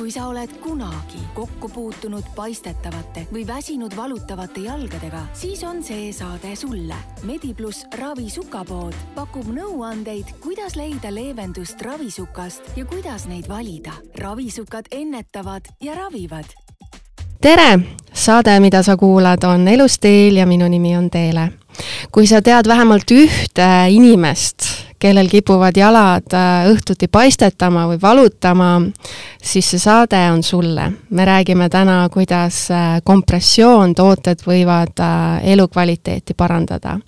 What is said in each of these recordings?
kui sa oled kunagi kokku puutunud paistetavate või väsinud valutavate jalgadega, siis on see saade sulle. Medipluss ravisukapood pakub nõuandeid, kuidas leida leevendust ravisukast ja kuidas neid valida. ravisukad ennetavad ja ravivad. tere, saade, mida sa kuulad, on Elusteel ja minu nimi on Teele. kui sa tead vähemalt ühte inimest, kellel kipuvad jalad äh, õhtuti paistetama või valutama, siis see saade on sulle. me räägime täna, kuidas äh, kompressioontooted võivad äh, elukvaliteeti parandada.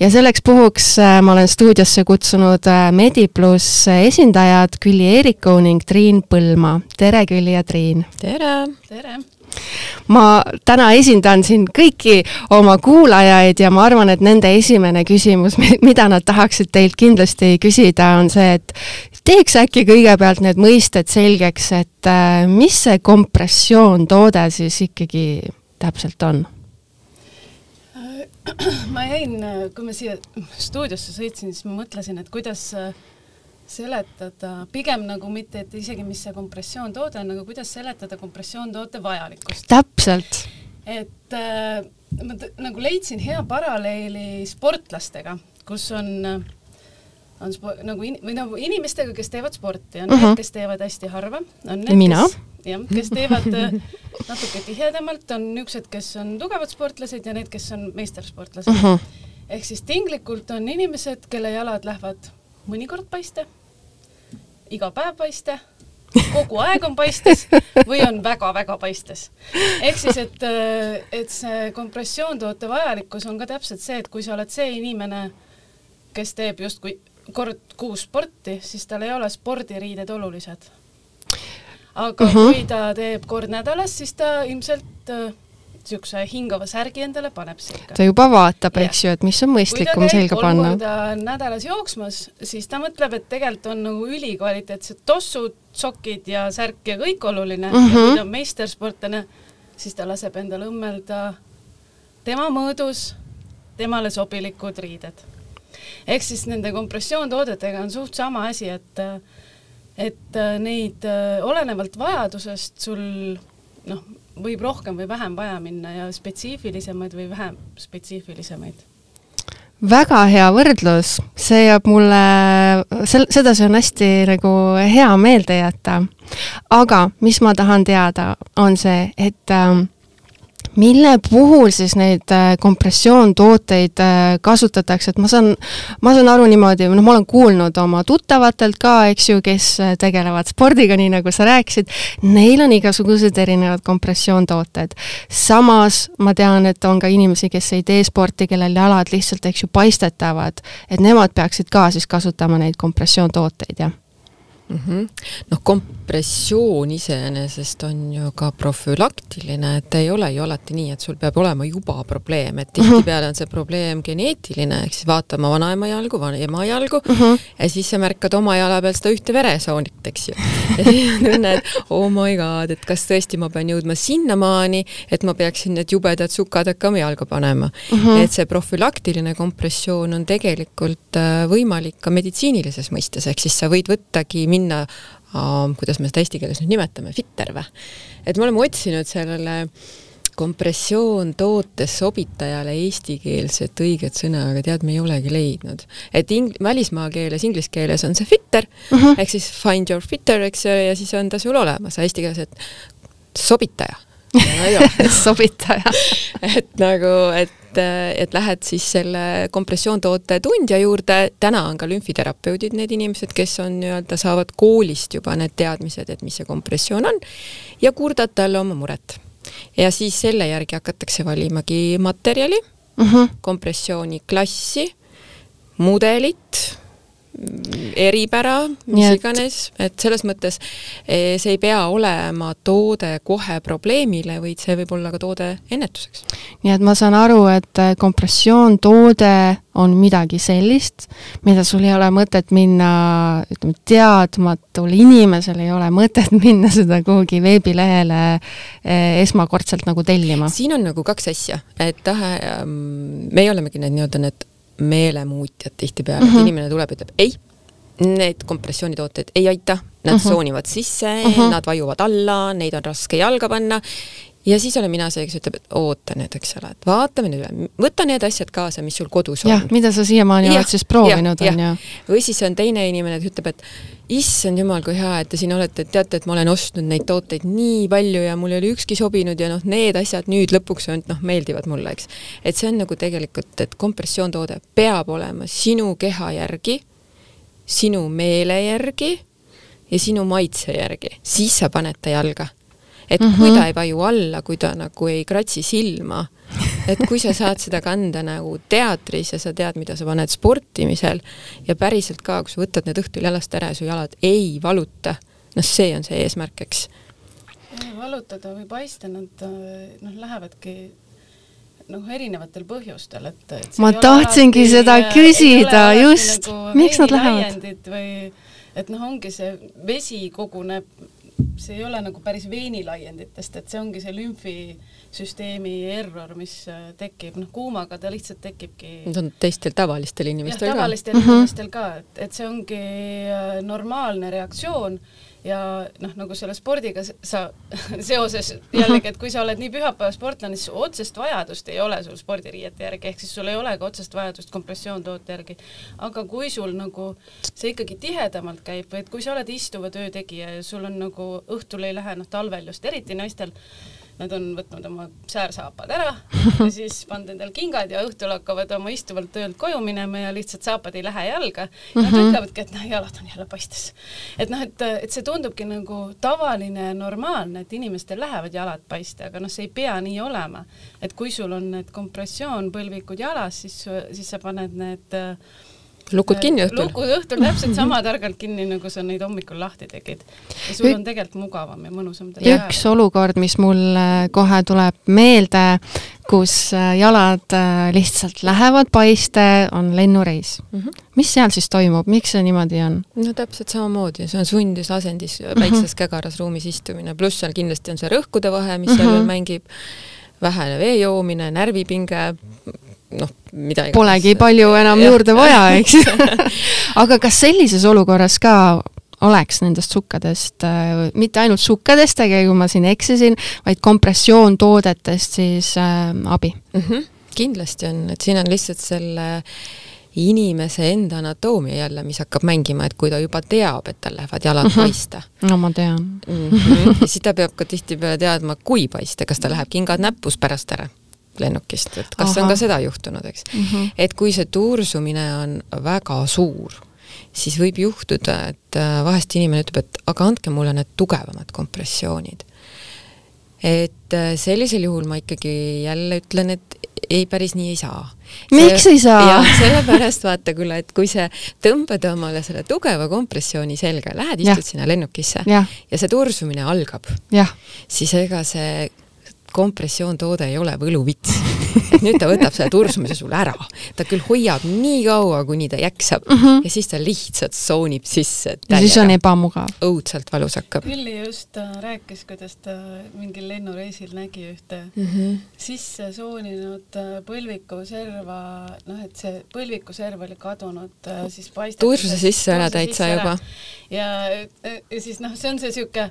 ja selleks puhuks ma olen stuudiosse kutsunud Medipluss esindajad Külli Eeriku ning Triin Põlma. tere, Külli ja Triin! tere! tere! Ma täna esindan siin kõiki oma kuulajaid ja ma arvan, et nende esimene küsimus, mida nad tahaksid teilt kindlasti küsida, on see, et teeks äkki kõigepealt need mõisted selgeks, et äh, mis see kompressioontoode siis ikkagi täpselt on? ma jäin, kui ma siia stuudiosse sõitsin, siis ma mõtlesin, et kuidas äh, seletada, pigem nagu mitte, et isegi mis see kompressioontoode on, aga kuidas seletada kompressioontoote vajalikkust. täpselt. et äh, ma nagu leidsin hea paralleeli sportlastega, kus on on spo-, nagu in-, või nagu inimestega, kes teevad sporti, on uh -huh. need, mhm. kes teevad hästi harva, on need, kes jah, kes teevad äh, natuke tihedamalt, on niisugused, kes on tugevad sportlased ja need, kes on meistersportlased uh. Mhm. -huh. ehk siis tinglikult on inimesed, kelle jalad lähevad mõnikord paiste, iga päev paiste, kogu aeg on paistes või on väga-väga paistes. ehk siis, et, et see kompressioontoote vajalikkus on ka täpselt see, et kui sa oled see inimene, kes teeb justkui kord kuus sporti, siis tal ei ole spordiriided olulised. aga uh mhm. -huh. kui ta teeb kord nädalas, siis ta ilmselt niisuguse hingava särgi endale paneb selga. ta juba vaatab, eks ju, et mis on mõistlikum selga panna. kui ta käib nädalas jooksmas, siis ta mõtleb, et tegelikult on nagu ülikvaliteetsed tossud, sokid ja särk ja kõik oluline mm. -hmm. ja kui ta on meistersportlane, siis ta laseb endale õmmelda tema mõõdus, temale sobilikud riided. ehk siis nende kompressioontoodetega on suht sama asi, et et neid olenevalt vajadusest sul noh, võib rohkem või vähem vaja minna ja spetsiifilisemaid või vähem spetsiifilisemaid väga hea võrdlus, see jääb mulle, sel-, sedasi on hästi nagu hea meelde jätta. aga mis ma tahan teada, on see, et äh, mille puhul siis neid äh, kompressioontooteid äh, kasutatakse, et ma saan, ma saan aru niimoodi, noh, ma olen kuulnud oma tuttavatelt ka, eks ju, kes äh, tegelevad spordiga, nii nagu sa rääkisid, neil on igasugused erinevad kompressioontooted. samas ma tean, et on ka inimesi, kes ei tee sporti, kellel jalad lihtsalt, eks ju, paistetavad, et nemad peaksid ka siis kasutama neid kompressioontooteid, jah mm -hmm. noh, kompressioon iseenesest on ju ka profülaktiline, et ei ole ju alati nii, et sul peab olema juba probleem, et mhm. tihtipeale on see probleem geneetiline, ehk siis vaata oma vanaema jalgu, vanaema jalgu mm -hmm. ja siis sa märkad oma jala peal seda ühte veresoonit, eks ju. ja siis on tunne, et oh my god, et kas tõesti ma pean jõudma sinnamaani, et ma peaksin need jubedad sukad hakkama jalga panema mm. -hmm. et see profülaktiline kompressioon on tegelikult äh, võimalik ka meditsiinilises mõistes, ehk siis sa võid võttagi minna uh,, kuidas me seda eesti keeles nüüd nimetame, fitter või? et me oleme otsinud sellele kompressioon tootesobitajale eestikeelset õiget sõna, aga tead, me ei olegi leidnud. et ing-, välismaa keeles, inglise keeles on see fitter uh mhm. -huh. ehk siis find your fitter, eks ju, ja siis on ta sul olemas, eesti keeles, et sobitaja sobitaja et nagu, et et, lähed siis selle kompressioontoote tundja juurde, täna on ka lümfiterapeudid need inimesed, kes on nii-öelda, saavad koolist juba need teadmised, et mis see kompressioon on, ja kurdad talle oma muret. ja siis selle järgi hakatakse valimagi materjali mhm. -huh. kompressiooni klassi, mudelit eripära, mis et... iganes, et selles mõttes eh, see ei pea olema toode kohe probleemile, vaid see võib olla ka toode ennetuseks. nii et ma saan aru, et eh, kompressioontoode on midagi sellist, mida sul ei ole mõtet minna, ütleme, teadmatul inimesel ei ole mõtet minna seda kuhugi veebilehele eh, esmakordselt nagu tellima. siin on nagu kaks asja, et ähm, meie olemegi need nii-öelda need meelemuutjad tihtipeale mm, -hmm. et mhm. inimene tuleb, ütleb ei, need kompressioonitooted ei aita, nad uh Mhm. -huh. soonivad sisse uh, Mhm. -huh. nad vajuvad alla, neid on raske jalga panna ja siis olen mina see, kes ütleb, et oota nüüd, eks ole, et vaatame nüüd üle, võta need asjad kaasa, mis sul kodus jah on. mida sa siiamaani Jah, oled siis proovinud, jah, on ju. või siis on teine inimene, kes ütleb, et issand jumal, kui hea, et te siin olete, et teate, et ma olen ostnud neid tooteid nii palju ja mul ei ole ükski sobinud ja noh, need asjad nüüd lõpuks on, noh, meeldivad mulle, eks. et see on nagu tegelikult, et kompressioontoode peab olema sinu keha järgi, sinu meele järgi ja sinu maitse järgi, siis sa paned ta jalga. Et mm -hmm. kui ta ei vaju alla, kui ta nagu ei kratsi silma, et kui sa saad seda kanda nagu teatris ja sa tead, mida sa paned sportimisel ja päriselt ka, kui sa võtad need õhtul jalast ära ja su jalad ei valuta, noh, see on see eesmärk, eks. valutada või paista, nad noh, lähevadki noh, erinevatel põhjustel, et, et ma tahtsingi seda küsida, just, nagu miks nad lähevad? või et noh, ongi see vesi koguneb, see ei ole nagu päris veenilaienditest, et see ongi see lümfisüsteemi error, mis äh, tekib, noh kuumaga ta lihtsalt tekibki Need on teistel tavalistel inimestel jah, ka. tavalistel mm -hmm. inimestel ka, et, et see ongi äh, normaalne reaktsioon ja noh, nagu selle spordiga sa seoses jällegi, et kui sa oled nii pühapäevasportlane, siis otsest vajadust ei ole sul spordiriiete järgi, ehk siis sul ei ole ka otsest vajadust kompressioontoote järgi. aga kui sul nagu see ikkagi tihedamalt käib või et kui sa oled istuva töö tegija ja sul on nagu õhtul ei lähe, noh talvel just eriti naistel, nad on võtnud oma säärsaapad ära ja siis pannud endale kingad ja õhtul hakkavad oma istuvalt töölt koju minema ja lihtsalt saapad ei lähe jalga. Nad Mhm. ütlevadki, et noh, jalad on jälle paistes. et noh, et, et see tundubki nagu tavaline ja normaalne, et inimestel lähevad jalad paiste, aga noh, see ei pea nii olema. et kui sul on need kompressioonpõlvikud jalas, siis, siis sa paned need äh, lukud kinni õhtul. lukud õhtul täpselt sama targalt kinni, nagu sa neid hommikul lahti tegid. ja sul on tegelikult mugavam ja mõnusam üks olukord, mis mul kohe tuleb meelde, kus äh, jalad äh, lihtsalt lähevad paiste, on lennureis mm. Mhm. -hmm. mis seal siis toimub, miks see niimoodi on? no täpselt samamoodi, see on sundis asendis väikses kägaras ruumis istumine, pluss seal kindlasti on see rõhkude vahe, mis seal veel mängib, vähene vee joomine, närvipinge, noh, mida iganes. Polegi palju enam Jah. juurde vaja, eks aga kas sellises olukorras ka oleks nendest sukkadest äh,, mitte ainult sukkadest, tegelikult ma siin eksisin, vaid kompressioontoodetest siis äh, abi mm? -hmm. kindlasti on, et siin on lihtsalt selle inimese enda anatoomia jälle, mis hakkab mängima, et kui ta juba teab, et tal lähevad jalad mm Mhm. -hmm. paista no ma tean mm. -hmm. ja siis ta peab ka tihtipeale teadma, kui paista, kas ta läheb kingad näpus pärast ära lennukist, et kas Aha. on ka seda juhtunud, eks mm. -hmm. et kui see tuursumine on väga suur, siis võib juhtuda, et äh, vahest inimene ütleb, et aga andke mulle need tugevamad kompressioonid. et äh, sellisel juhul ma ikkagi jälle ütlen, et ei, päris nii ei saa. Miks ei saa? sellepärast vaata kuule, et kui sa tõmbad omale selle tugeva kompressiooni selga, lähed istud sinna lennukisse jah, ja see tuursumine algab, siis ega see kompressioontoode ei ole võluvits. nüüd ta võtab selle tursumise sul ära. ta küll hoiab nii kaua, kuni ta jaksab mm -hmm. ja siis ta lihtsalt soonib sisse ja siis on ebamugav. õudselt valus hakkab. Külli just äh, rääkis, kuidas ta mingil lennureisil nägi ühte mm -hmm. sisse sooninud äh, põlvikuserva, noh, et see põlvikuserv oli kadunud äh, siis paistet-. turse sisse ära täitsa juba. ja, ja siis noh, see on see sihuke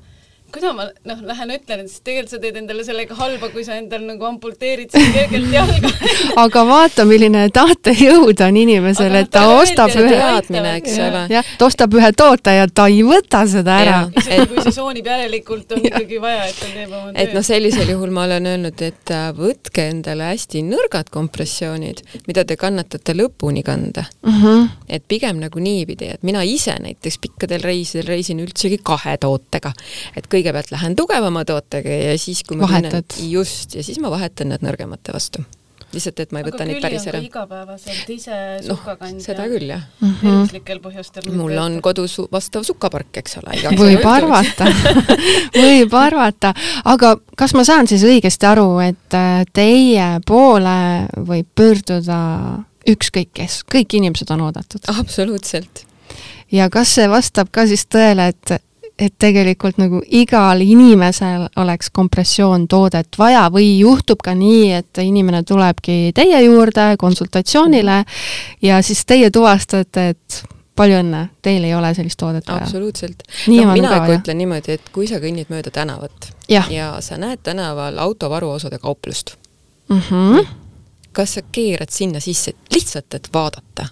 kuidas ma noh, lähen ütlen, et siis tegelikult sa teed endale sellega halba, kui sa endal nagu amputeerid siin kergelt jalga aga vaata, milline tahtejõud on inimesel, et ta ostab ühe, teadmine, eks ole. jah, ta ostab ühe toote ja ta ei võta seda ära. Isegi kui see soonib järelikult, on ikkagi vaja, et ta teeb oma töö. et noh, sellisel juhul ma olen öelnud, et äh, võtke endale hästi nõrgad kompressioonid, mida te kannatate lõpuni kanda. Mhm. et pigem nagu niipidi, et mina ise näiteks pikkadel reisidel reisin üldsegi kahe tootega. et kõigepealt lähen tugevama tootega ja siis, kui ma Vahetad. tunnen, just, ja siis ma vahetan need nõrgemate vastu. lihtsalt, et ma ei võta neid päris ära. igapäevaselt ise noh, sukakandja seda küll, jah. tervislikel põhjustel. mul on kodus vastav sukapark, eks ole. võib arvata võib arvata, aga kas ma saan siis õigesti aru, et äh, teie poole võib pöörduda ükskõik kes, kõik inimesed on oodatud? absoluutselt. ja kas see vastab ka siis tõele, et, et tegelikult nagu igal inimesel oleks kompressioontoodet vaja või juhtub ka nii, et inimene tulebki teie juurde konsultatsioonile ja siis teie tuvastate, et palju õnne, teil ei ole sellist toodet vaja. absoluutselt. No mina ka, ütlen niimoodi, et kui sa kõnnid mööda tänavat Jah. ja sa näed tänaval auto varuosade kauplust, mm. -hmm. kas sa keerad sinna sisse lihtsalt, et vaadata?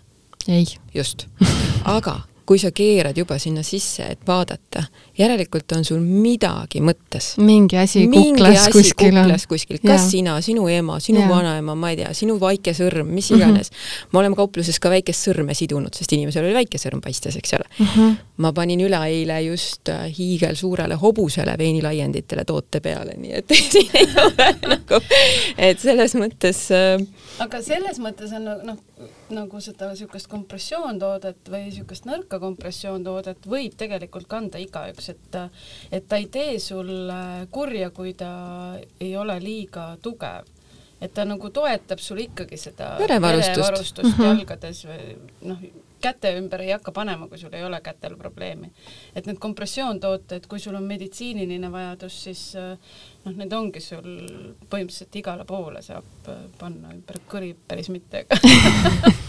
ei. just. aga kui sa keerad juba sinna sisse, et vaadata, järelikult on sul midagi mõttes. mingi asi mingi kuklas asi kuskil on. kuklas kuskil, kas Jaa. sina, sinu ema, sinu Jaa. vanaema, ma ei tea, sinu väike sõrm, mis iganes mm. -hmm. me oleme kaupluses ka väikest sõrme sidunud, sest inimesel oli väike sõrm paistes, eks ole mm. -hmm. ma panin üleeile just äh, hiigelsuurele hobusele veinilaienditele toote peale, nii et siin ei ole nagu, et selles mõttes äh, aga selles mõttes on noh, nagu seda niisugust kompressioontoodet või niisugust nõrka kompressioontoodet võib tegelikult kanda igaüks, et et ta ei tee sulle kurja, kui ta ei ole liiga tugev. et ta nagu toetab sul ikkagi seda Verevarustust. verevarustust Mhm. jalgades või noh, käte ümber ei hakka panema, kui sul ei ole kätel probleemi. et need kompressioontooted, kui sul on meditsiiniline vajadus, siis äh, noh, need ongi sul põhimõtteliselt igale poole saab äh, panna ümber kõri, päris mitte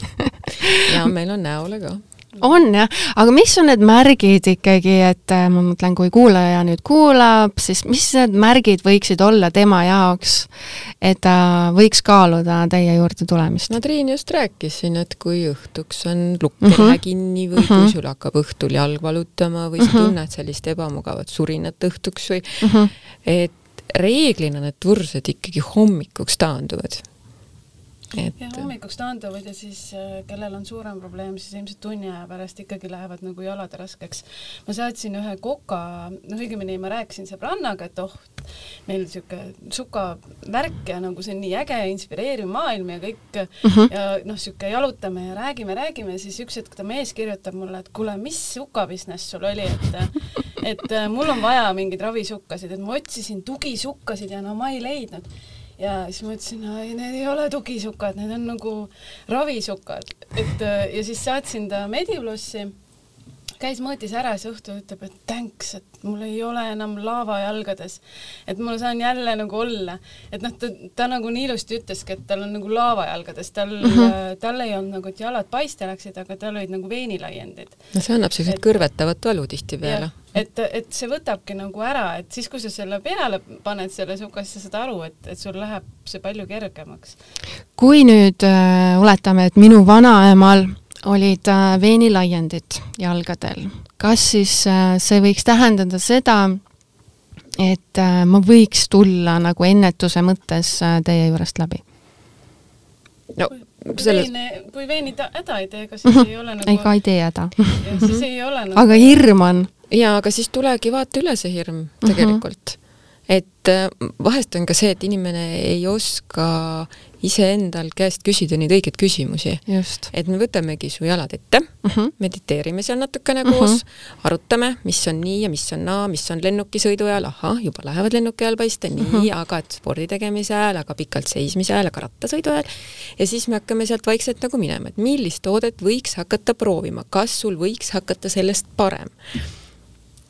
ja meil on näole ka. On jah, aga mis on need märgid ikkagi, et äh, ma mõtlen, kui kuulaja nüüd kuulab, siis mis need märgid võiksid olla tema jaoks, et ta võiks kaaluda teie juurde tulemist? no Triin just rääkis siin, et kui õhtuks on lukk uh Mhm. -huh. kinni või uh Mhm. -huh. kui sul hakkab õhtul jalg valutama või sa Mhm. tunned sellist ebamugavat surinat õhtuks või mm. -hmm. et reeglina need tursed ikkagi hommikuks taanduvad. Et ja hommikuks taanduvad ja siis äh, kellel on suurem probleem, siis ilmselt tunni aja pärast ikkagi lähevad nagu jalad raskeks. ma saatsin ühe koka, noh õigemini ma rääkisin sõbrannaga, et oh, meil sihuke sukavärk ja nagu see on nii äge ja inspireeriv maailm ja kõik Mhm. ja noh, sihuke jalutame ja räägime, räägime ja siis üks hetk ta mees kirjutab mulle, et kuule, mis sukabusiness sul oli, et et äh, mul on vaja mingeid ravisukkasid, et ma otsisin tugisukkasid ja no ma ei leidnud ja siis ma ütlesin, ei need ei ole tugisukad, need on nagu ravisukad, et äh, ja siis saatsin ta Mediplussi, käis mõõtis ära, siis õhtul ütleb, et thanks, et mul ei ole enam laava jalgades, et ma saan jälle nagu olla, et noh, ta, ta nagu nii ilusti ütleski, et tal on nagu laava jalgades, tal mm. -hmm. tal ei olnud nagu, et jalad paiste läksid, aga tal olid nagu veenilaiendid no see annab sellised Et- kõrvetavat valu tihtipeale. et, et see võtabki nagu ära, et siis, kui sa selle peale paned, selle suka, siis sa saad aru, et, et sul läheb see palju kergemaks. kui nüüd äh, oletame, et minu vanaemal olid äh, veenilaiendid jalgadel, kas siis äh, see võiks tähendada seda, et äh, ma võiks tulla nagu ennetuse mõttes teie juurest läbi? no kui selles, veini, kui veini ta häda ei tee, ega siis ei ole nagu, ei, ka ei tee häda. siis ei ole nagu aga hirm on. jaa, aga siis tulegi vaata üle see hirm tegelikult. Et äh, vahest on ka see, et inimene ei oska iseendal käest küsida neid õigeid küsimusi. et me võtamegi su jalad ette uh. -huh. mediteerime seal natukene Mhm. koos, arutame, mis on nii ja mis on naa, mis on lennukisõidu ajal, ahah, juba lähevad lennuki ajal paista, nii mm, Mhm. -hmm. aga et spordi tegemise ajal, aga pikalt seismise ajal, aga rattasõidu ajal. ja siis me hakkame sealt vaikselt nagu minema, et millist toodet võiks hakata proovima, kas sul võiks hakata sellest parem.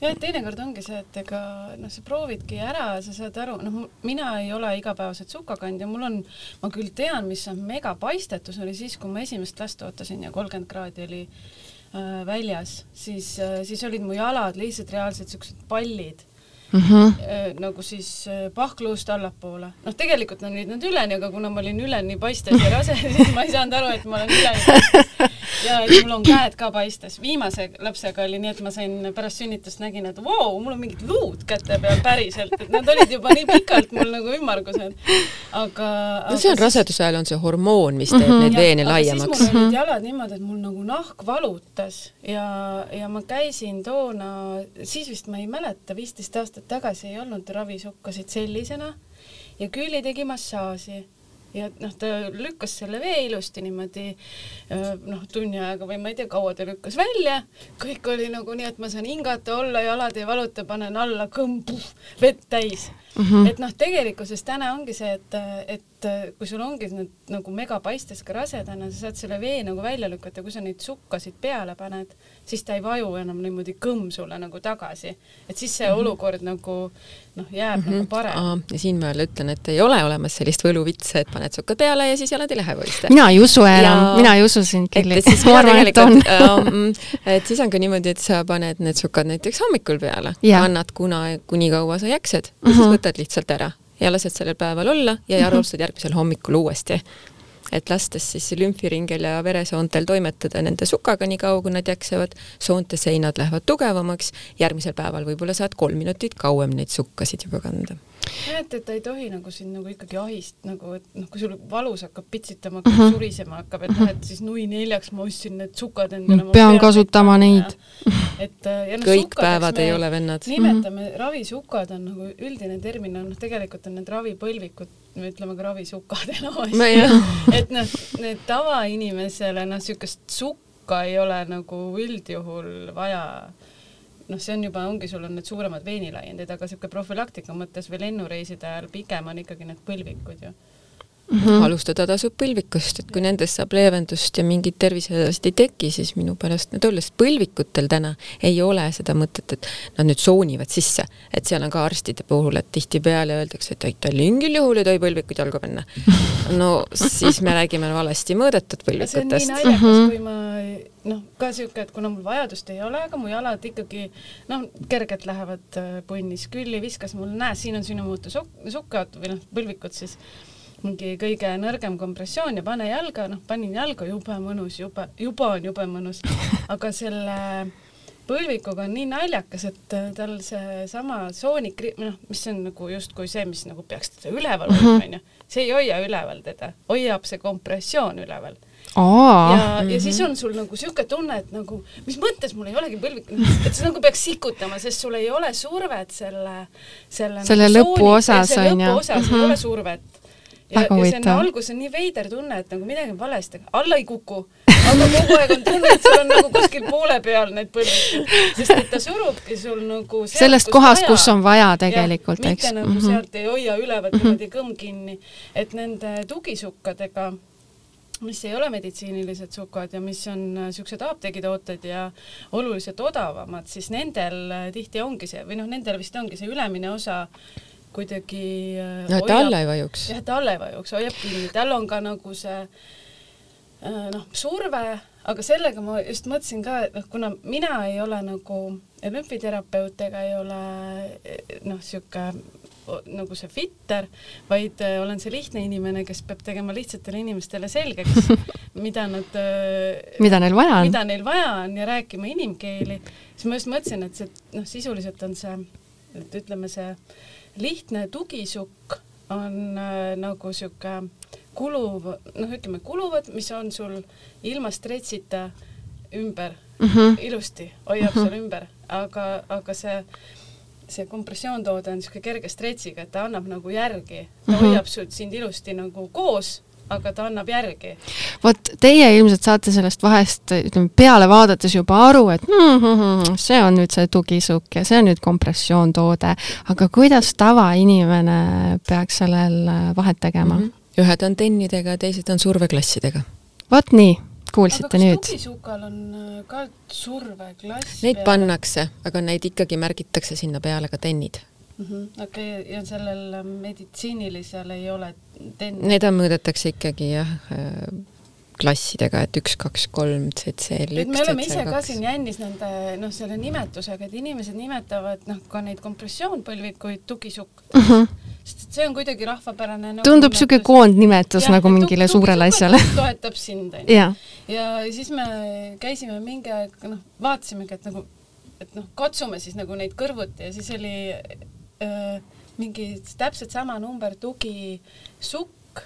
Jah, et teinekord ongi see, et ega noh, sa proovidki ära ja sa saad aru, noh, mina ei ole igapäevaselt sukakandja, mul on, ma küll tean, mis on megapaistetus, oli siis, kui ma esimest last ootasin ja kolmkümmend kraadi oli äh, väljas, siis äh,, siis olid mu jalad lihtsalt reaalselt siuksed pallid -huh. äh, nagu siis äh, pahkluust allapoole. noh, tegelikult olid nad üleni, aga kuna ma olin üleni paistes ja rase, siis ma ei saanud aru, et ma olen üleni ja et mul on käed ka paistes. viimase lapsega oli nii, et ma sain pärast sünnitust nägin, et vau wow,, mul on mingid luud käte peal päriselt, et nad olid juba nii pikalt mul nagu ümmargused. aga no see on aga raseduse ajal on see hormoon, mis teeb Mhm. neid Jah, veene laiemaks. siis mul olid jalad niimoodi, et mul nagu nahk valutas ja, ja ma käisin toona, siis vist ma ei mäleta, viisteist aastat tagasi ei olnud ravisukkasid sellisena ja Külli tegi massaaži. Ja noh, ta lükkas selle vee ilusti niimoodi öö, noh, tunni ajaga või ma ei tea, kaua ta lükkas välja, kõik oli nagu nii, et ma saan hingata, olla, jalad ei valuta, panen alla, kõmm, vett täis. Uh -huh. et noh, tegelikkuses täna ongi see, et, et kui sul ongi need nagu megapaistes ka rasedana, sa saad selle vee nagu välja lükata, kui sa neid sukkasid peale paned, siis ta ei vaju enam niimoodi kõmm sulle nagu tagasi. et siis see Mhm. olukord nagu noh, jääb nagu parem. ja siin ma jälle ütlen, et ei ole olemas sellist võluvitsa, et paned sukkad peale ja siis jalad ei lähe poiste. mina ei usu enam Ja-, mina ei usu sind, et, Kelly et siis ma arvan, et on tegelikult um,, et siis on ka niimoodi, et sa paned need sukad näiteks hommikul peale, annad kuna, kuni kaua sa jaksad ja siis Mhm. võtad lihtsalt ära ja lased sellel päeval olla ja alustad järgmisel hommikul uuesti. et lastes siis lümfiringel ja veresoontel toimetada nende sukaga nii kaua, kui nad jaksavad, soonte seinad lähevad tugevamaks, järgmisel päeval võib-olla saad kolm minutit kauem neid sukkasid juba kanda et, et ta ei tohi nagu sind nagu ikkagi ahist nagu, et noh, kui sul valus hakkab pitsitama, mm -hmm. surisema hakkab, et noh, et siis nui neljaks ma ostsin need sukad endale. Pean kasutama neid.. et äh, ja noh, kõik päevad ei ole vennad. nimetame, ravisukad on nagu üldine termin, noh tegelikult on need ravipõlvikud, me ütleme ka ravisukad enamasti. et noh, need tavainimesele noh, niisugust sukka ei ole nagu üldjuhul vaja noh, see on juba, ongi, sul on need suuremad veenilaiendid, aga niisugune profülaktika mõttes või lennureiside ajal pigem on ikkagi need põlvikud ju. Mhm. alustada tasub põlvikust, et kui nendest saab leevendust ja mingit tervisehädasid ei teki, siis minu pärast need olles põlvikutel täna ei ole seda mõtet, et nad nüüd soonivad sisse, et seal on ka arstide puhul, et tihtipeale öeldakse, et ta mingil juhul ei tohi põlvikuid jalga panna. no siis me räägime valesti mõõdetud see on nii põlvikutest. naljakas Mhm. kui ma noh, ka siuke, et kuna mul vajadust ei ole, aga mu jalad ikkagi noh, kergelt lähevad äh, punnis, külli viskas mul, näe, siin on sinu muutu suk-, sukad või noh, põlvikud siis mingi kõige nõrgem kompressioon ja pane jalga, noh, panin jalga, jube mõnus, jube, juba on jube mõnus, aga selle põlvikuga on nii naljakas, et äh, tal seesama soonik, noh, mis on nagu justkui see, mis nagu peaks teda üleval hoidma, onju, see ei hoia üleval teda, hoiab see kompressioon üleval aa, ja, ja siis on sul nagu sihuke tunne, et nagu mis mõttes mul ei olegi põlvik, et sa nagu peaks sikutama, sest sul ei ole survet selle, selle. Selle lõpuosas, on ju. lõpuosas ei Mhm. ole survet. ja, ja see on alguses nii veider tunne, et nagu midagi on valesti, alla ei kuku, aga kogu aeg on tunne, et sul on nagu kuskil poole peal need põlvikud, sest et ta surubki sul nagu sealt, sellest kus kohast, kus on vaja tegelikult, eks. mitte nagu mm -hmm. sealt ei hoia üleval niimoodi kõmm kinni, et nende tugisukkadega mis ei ole meditsiinilised sukad ja mis on niisugused apteegitooted ja oluliselt odavamad, siis nendel äh, tihti ongi see või noh, nendel vist ongi see ülemine osa kuidagi äh, no et ta alla ei vajuks. jah, ta alla ei vajuks, hoiab kinni, tal on ka nagu see äh, noh, surve, aga sellega ma just mõtlesin ka, et noh, kuna mina ei ole nagu lümfiterapeut ega ei ole eh, noh, o- nagu see fitter, vaid äh, olen see lihtne inimene, kes peab tegema lihtsatele inimestele selgeks, mida nad äh, mida neil vaja on. mida neil vaja on ja rääkima inimkeeli, siis ma just mõtlesin, et see noh, sisuliselt on see, et ütleme, see lihtne tugisukk on äh, nagu sihuke kuluv, noh, ütleme kuluvad, mis on sul ilma stretsita ümber mm Mhm. -hmm. ilusti, hoiab sul ümber, aga, aga see see kompressioontoode on niisugune kerge stretsiga, et ta annab nagu järgi, ta Mhm. hoiab sul sind ilusti nagu koos, aga ta annab järgi vot teie ilmselt saate sellest vahest ütleme peale vaadates juba aru, et mm, mm, see on nüüd see tugisukk ja see on nüüd kompressioontoode, aga kuidas tavainimene peaks sellel äh, vahet tegema mm? Mhm. ühed on tennidega, teised on surveklassidega. vot nii, kuulsite aga nüüd? tugisukal on äh, ka surveklass Neid peal? pannakse, aga neid ikkagi märgitakse sinna peale ka tennid. Mhm, okei okay,, ja sellel äh, meditsiinilisel ei ole ten-? Need on, mõõdetakse ikkagi jah, klassidega, et üks, kaks, kolm, ZCL üks, me oleme ise ZCL ka kaks. siin jännis nende noh, selle nimetusega, et inimesed nimetavad noh, ka neid kompressioonpõlvikuid tugisukk Mm -hmm. sest et see on kuidagi rahvapärane nagu tundub niisugune nimetus. koondnimetus nagu et mingile tuk- suurele asjale. toetab sind, onju. ja siis me käisime mingi aeg, noh, vaatasimegi, et nagu, et noh, katsume siis nagu neid kõrvuti ja siis oli mingi täpselt sama number tugisukk,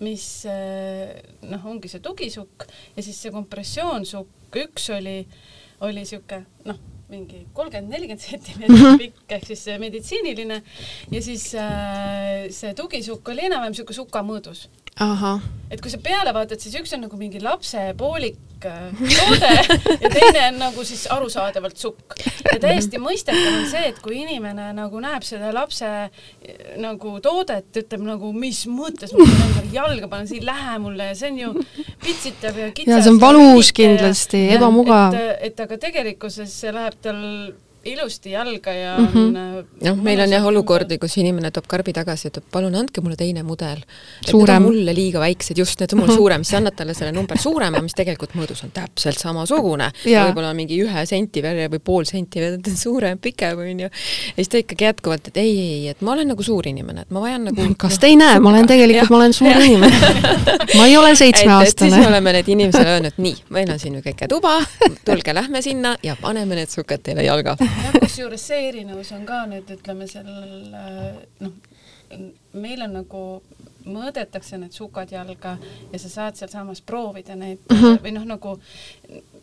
mis öö, noh, ongi see tugisukk ja siis see kompressioonsukk, üks oli, oli sihuke noh, mingi kolmkümmend, nelikümmend sentimeetrit pikk ehk siis see meditsiiniline ja siis äh, see tugisukk oli enam-vähem sihuke suka mõõdus ahah, et kui sa peale vaatad, siis üks on nagu mingi lapse poolik äh, toode ja teine on nagu siis arusaadavalt sukk. ja täiesti mõistetav on see, et kui inimene nagu näeb selle lapse äh, nagu toodet, ütleb nagu mis mõttes ma pean endale jalga panen, see ei lähe mulle ja see on ju pitsitav ja kitsas. ja see on valus kindlasti, ebamugav. et, et aga tegelikkuses see läheb tal ilusti jalga ja mm -hmm. on noh, meil on jah olukordi, kus inimene toob karbi tagasi ja ütleb, palun andke mulle teine mudel. suurem. mulle liiga väiksed, just, need on mul suurem, siis annad talle selle number suurema, mis tegelikult mõõdus on täpselt samasugune. võib-olla mingi ühe senti verre või pool senti suurem, pikem, on ju. ja siis ta ikkagi jätkuvalt, et ei, ei, et ma olen nagu suur inimene, et ma vajan nagu kas no, te ei näe, ma olen tegelikult, ma olen suur ja. inimene ma ei ole seitsmeaastane. siis me oleme need inimesele öelnud, nii, meil on siin nüüd väike tuba, tulge lähme sinna ja paneme need sukad teile jalga jah, kusjuures see erinevus on ka nüüd ütleme sellel noh, meil on nagu mõõdetakse need sukad jalga ja sa saad sealsamas proovida neid mm -hmm. või noh, nagu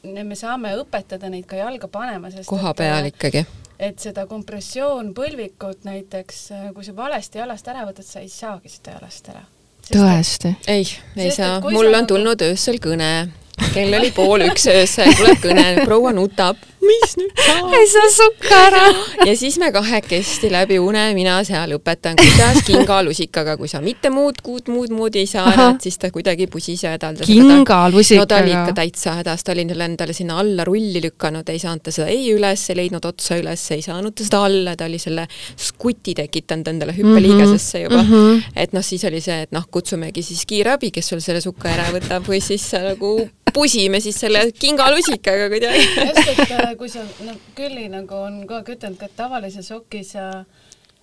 me saame õpetada neid ka jalga panema, sest koha peal ikkagi. et seda kompressioonpõlvikut näiteks, kui sa valesti jalast ära võtad, sa ei saagi seda jalast ära. tõesti? ei, ei sest, saa, mul on nagu... tulnud öösel kõne kell oli pool üks öösel, tuleb kõne, proua nutab, mis nüüd saab? ei saa sukka ära. ja siis me kahekesti läbi une, mina seal õpetan, kuidas kingalusikaga, kui sa mitte muud, muud, muud moodi ei saa ära, et siis ta kuidagi pusis ja hädaldas. kingalusikaga? no ta oli ikka täitsa hädas, ta oli endale sinna alla rulli lükanud, ei saanud ta seda ei üles, ei leidnud otsa üles, ei saanud ta seda alla, ta oli selle skuti tekitanud endale hüppeliigesesse juba mm. -hmm. et noh, siis oli see, et noh, kutsumegi siis kiirabi, kes sul selle suka ära võtab või siis nagu pusime siis selle kingalusikaga kuidagi. just, et äh, kui sa, noh, Külli nagu on kogu aeg ütelnud ka, et tavalises sokis ja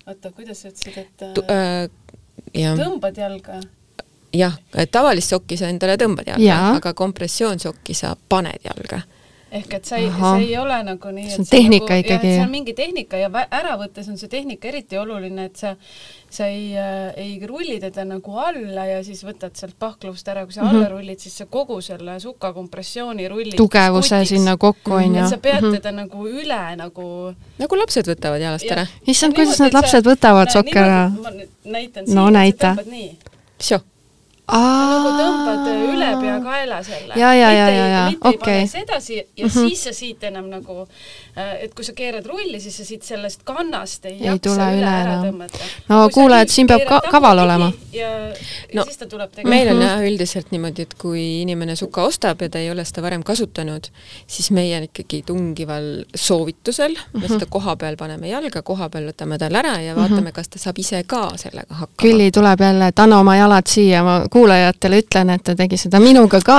oota, kuidas sa ütlesid, et tu, äh, jah. tõmbad jalga? jah, tavalist sokki sa endale tõmbad jalga, aga kompressioonsokki sa paned jalga ehk et sa ei, see ei ole nagu nii, et see on tehnika nagu, ikkagi. see on mingi tehnika ja ära võttes on see tehnika eriti oluline, et sa, sa ei äh,, ei rulli teda nagu alla ja siis võtad sealt pahklust ära, kui sa mm -hmm. alla rullid, siis sa kogu selle suka kompressiooni rullid tugevuse skutiks. sinna kokku, on ju. sa pead mm -hmm. teda nagu üle nagu nagu lapsed võtavad jalast ja. ära. issand, kuidas need lapsed võtavad sokki ära? ma näitan siin no,, näita. sa tõmbad nii nagu tõmbad üle pea kaela selle. ja, ja, ja, ja, ja, okei. edasi ja mm -hmm. siis sa siit enam nagu, äh, et kui sa keerad rulli, siis sa siit sellest kannast ei, ei jaksa üle, ära no. tõmmata. no kuule, et siin peab ka kaval olema. ja, ja no, siis ta tuleb tegelikult. meil on mhm. jah üldiselt niimoodi, et kui inimene suka ostab ja ta ei ole seda varem kasutanud, siis meie ikkagi tungival soovitusel mm, -hmm. me seda koha peal paneme jalga, koha peal võtame tal ära ja vaatame mm, -hmm. kas ta saab ise ka sellega hakkama. Külli tuleb jälle, et anna oma jalad siia, ma kuulajatele ütlen, et ta tegi seda minuga ka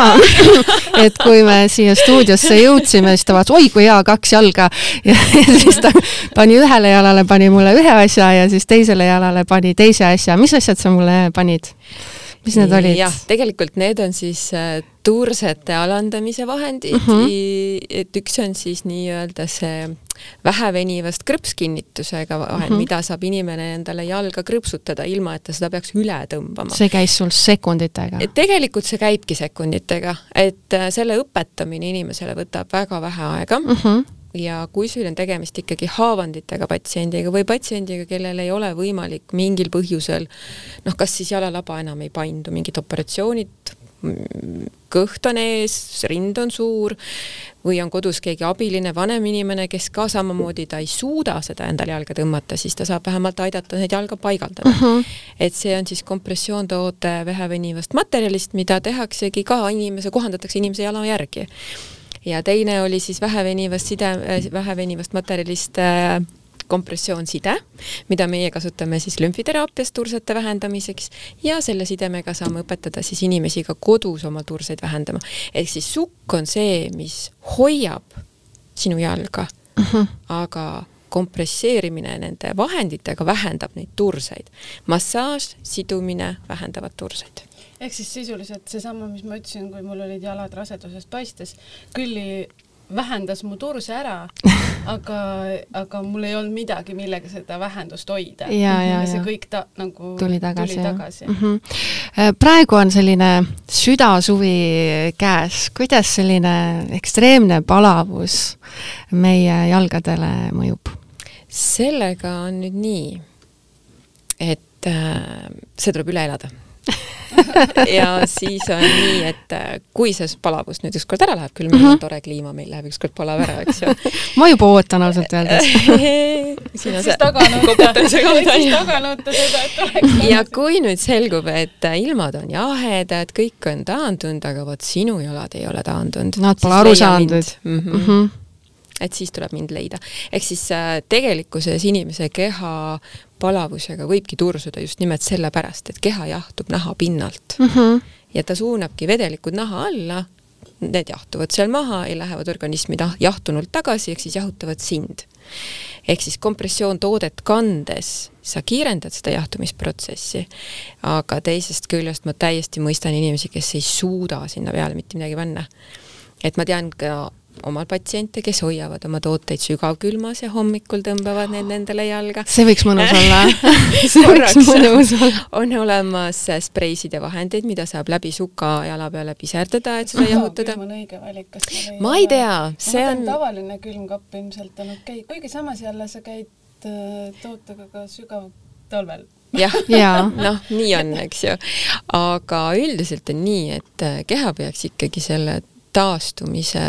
et kui me siia stuudiosse jõudsime, siis ta vaatas, oi kui hea, kaks jalga ja, siis ta pani ühele jalale, pani mulle ühe asja ja siis teisele jalale pani teise asja. mis asjad sa mulle panid? Mis need olid? jah, tegelikult need on siis äh, tuursete alandamise vahendid mm, -hmm. et üks on siis nii-öelda see vähevenivast krõpskinnitusega vahend mm, -hmm. mida saab inimene endale jalga krõpsutada, ilma et ta seda peaks üle tõmbama. see käis sul sekunditega? tegelikult see käibki sekunditega, et äh, selle õpetamine inimesele võtab väga vähe aega mm. -hmm ja kui sul on tegemist ikkagi haavanditega patsiendiga või patsiendiga, kellel ei ole võimalik mingil põhjusel noh, kas siis jalalaba enam ei paindu, mingid operatsioonid, kõht on ees, rind on suur või on kodus keegi abiline vanem inimene, kes ka samamoodi, ta ei suuda seda endale jalga tõmmata, siis ta saab vähemalt aidata neid jalga paigaldada uh. -huh. et see on siis kompressioontoode vähevenivast materjalist, mida tehaksegi ka inimese, kohandatakse inimese jala järgi ja teine oli siis vähevenivast side, äh, vähevenivast materjalist äh, kompressioonside, mida meie kasutame siis lümfiteraapias tursete vähendamiseks ja selle sidemega saame õpetada siis inimesi ka kodus oma turseid vähendama. ehk siis sukk on see, mis hoiab sinu jalga uh, mhm. -huh. aga kompresseerimine nende vahenditega vähendab neid turseid. massaaž, sidumine vähendavad turseid ehk siis sisuliselt seesama, mis ma ütlesin, kui mul olid jalad rasedusest paistes, külli vähendas mu turse ära, aga, aga mul ei olnud midagi, millega seda vähendust hoida. ja, ja, ja see kõik ta nagu tuli tagasi. Tuli tagasi. Mm -hmm. praegu on selline südasuvi käes, kuidas selline ekstreemne palavus meie jalgadele mõjub? sellega on nüüd nii, et äh, see tuleb üle elada ja siis on nii, et äh, kui see palavus nüüd ükskord ära läheb, küll meil on tore kliima, meil läheb ükskord palav ära, eks ju. ma juba ootan ausalt öeldes. taga nutta, koputamise koht on siis ju. taga nutta seda, et oleks ja kui nüüd selgub, et äh, ilmad on jahedad, kõik on taandunud, aga vot sinu jalad ei ole taandunud. Nad pole aru saanud. Mm -hmm. Mhm. et siis tuleb mind leida. ehk siis äh, tegelikkuses inimese keha palavusega võibki tursuda just nimelt sellepärast, et keha jahtub naha pinnalt Mhm. ja ta suunabki vedelikud naha alla, need jahtuvad seal maha ja lähevad organismi tah- jahtunult tagasi, ehk siis jahutavad sind. ehk siis kompressioontoodet kandes sa kiirendad seda jahtumisprotsessi, aga teisest küljest ma täiesti mõistan inimesi, kes ei suuda sinna peale mitte midagi panna. et ma tean ka omal patsiente, kes hoiavad oma tooteid sügavkülmas ja hommikul tõmbavad need nendele jalga see võiks mõnus olla see võiks mõnus olla. on olemas spreisid ja vahendeid, mida saab läbi suka jala peale piserdada, et seda jahutada. on õige valik, kas meil ei ma ei tea, see on tavaline külmkapp ilmselt on okei okay., kuigi samas jälle sa käid äh, tootega ka sügav talvel. jah Jaa. noh, nii on, eks ju. aga üldiselt on nii, et äh, keha peaks ikkagi selle taastumise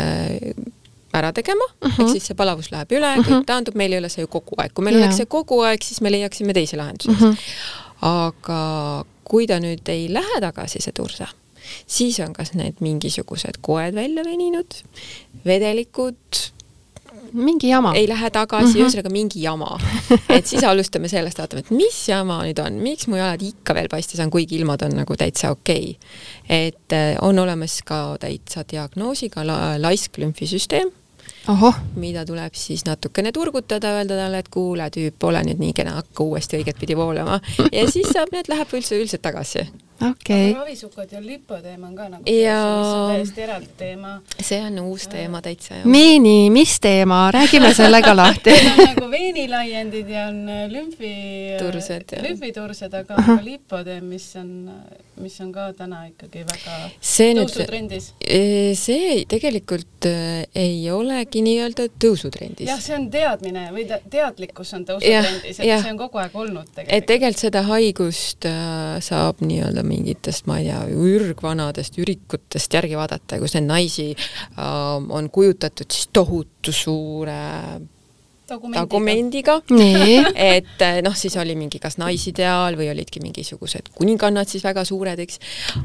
ära tegema uh, -huh. ehk siis see palavus läheb üle uh, -huh. kõik taandub, meil ei ole see ju kogu aeg, kui meil Jaa. oleks see kogu aeg, siis me leiaksime teisi lahendusi uh. -huh. aga kui ta nüüd ei lähe tagasi, see tursa, siis on kas need mingisugused koed välja veninud, vedelikud mingi jama. ei lähe tagasi -hmm. ühesõnaga mingi jama. et siis alustame sellest, vaatame, et mis jama nüüd on, miks mu jalad ikka veel paistes on, kuigi ilmad on nagu täitsa okei okay.. et eh, on olemas ka täitsa diagnoosiga la laisk lümfisüsteem, ohoh, mida tuleb siis natukene turgutada, öelda talle, et kuule, tüüp, ole nüüd nii kena, hakka uuesti õiget pidi voolama ja siis saab, need läheb üldse üldiselt tagasi. Okei aga. ravisukad ja lipoteema on ka nagu Ja- täiesti eraldi teema. see on uus teema täitsa. Meeni, mis teema, räägime selle ka lahti. Need on nagu veenilaiendid ja on lümfi, lümfitursed, aga on ka lipodeem, mis on, mis on ka täna ikkagi väga see nüüd, tõusutrendis. see tegelikult eh, ei olegi nii-öelda tõusutrendis jah, see on teadmine või te- teadlikkus on tõusutrendis, et jah. see on kogu aeg olnud et tegelikult. tegelikult seda haigust äh, saab nii-öelda mingitest, ma ei tea, ürgvanadest ürikutest järgi vaadata, kus neid naisi on kujutatud siis tohutu suure dokumendiga. nii, et äh, noh, siis oli mingi kas naisideaal või olidki mingisugused kuningannad siis väga suured, eks.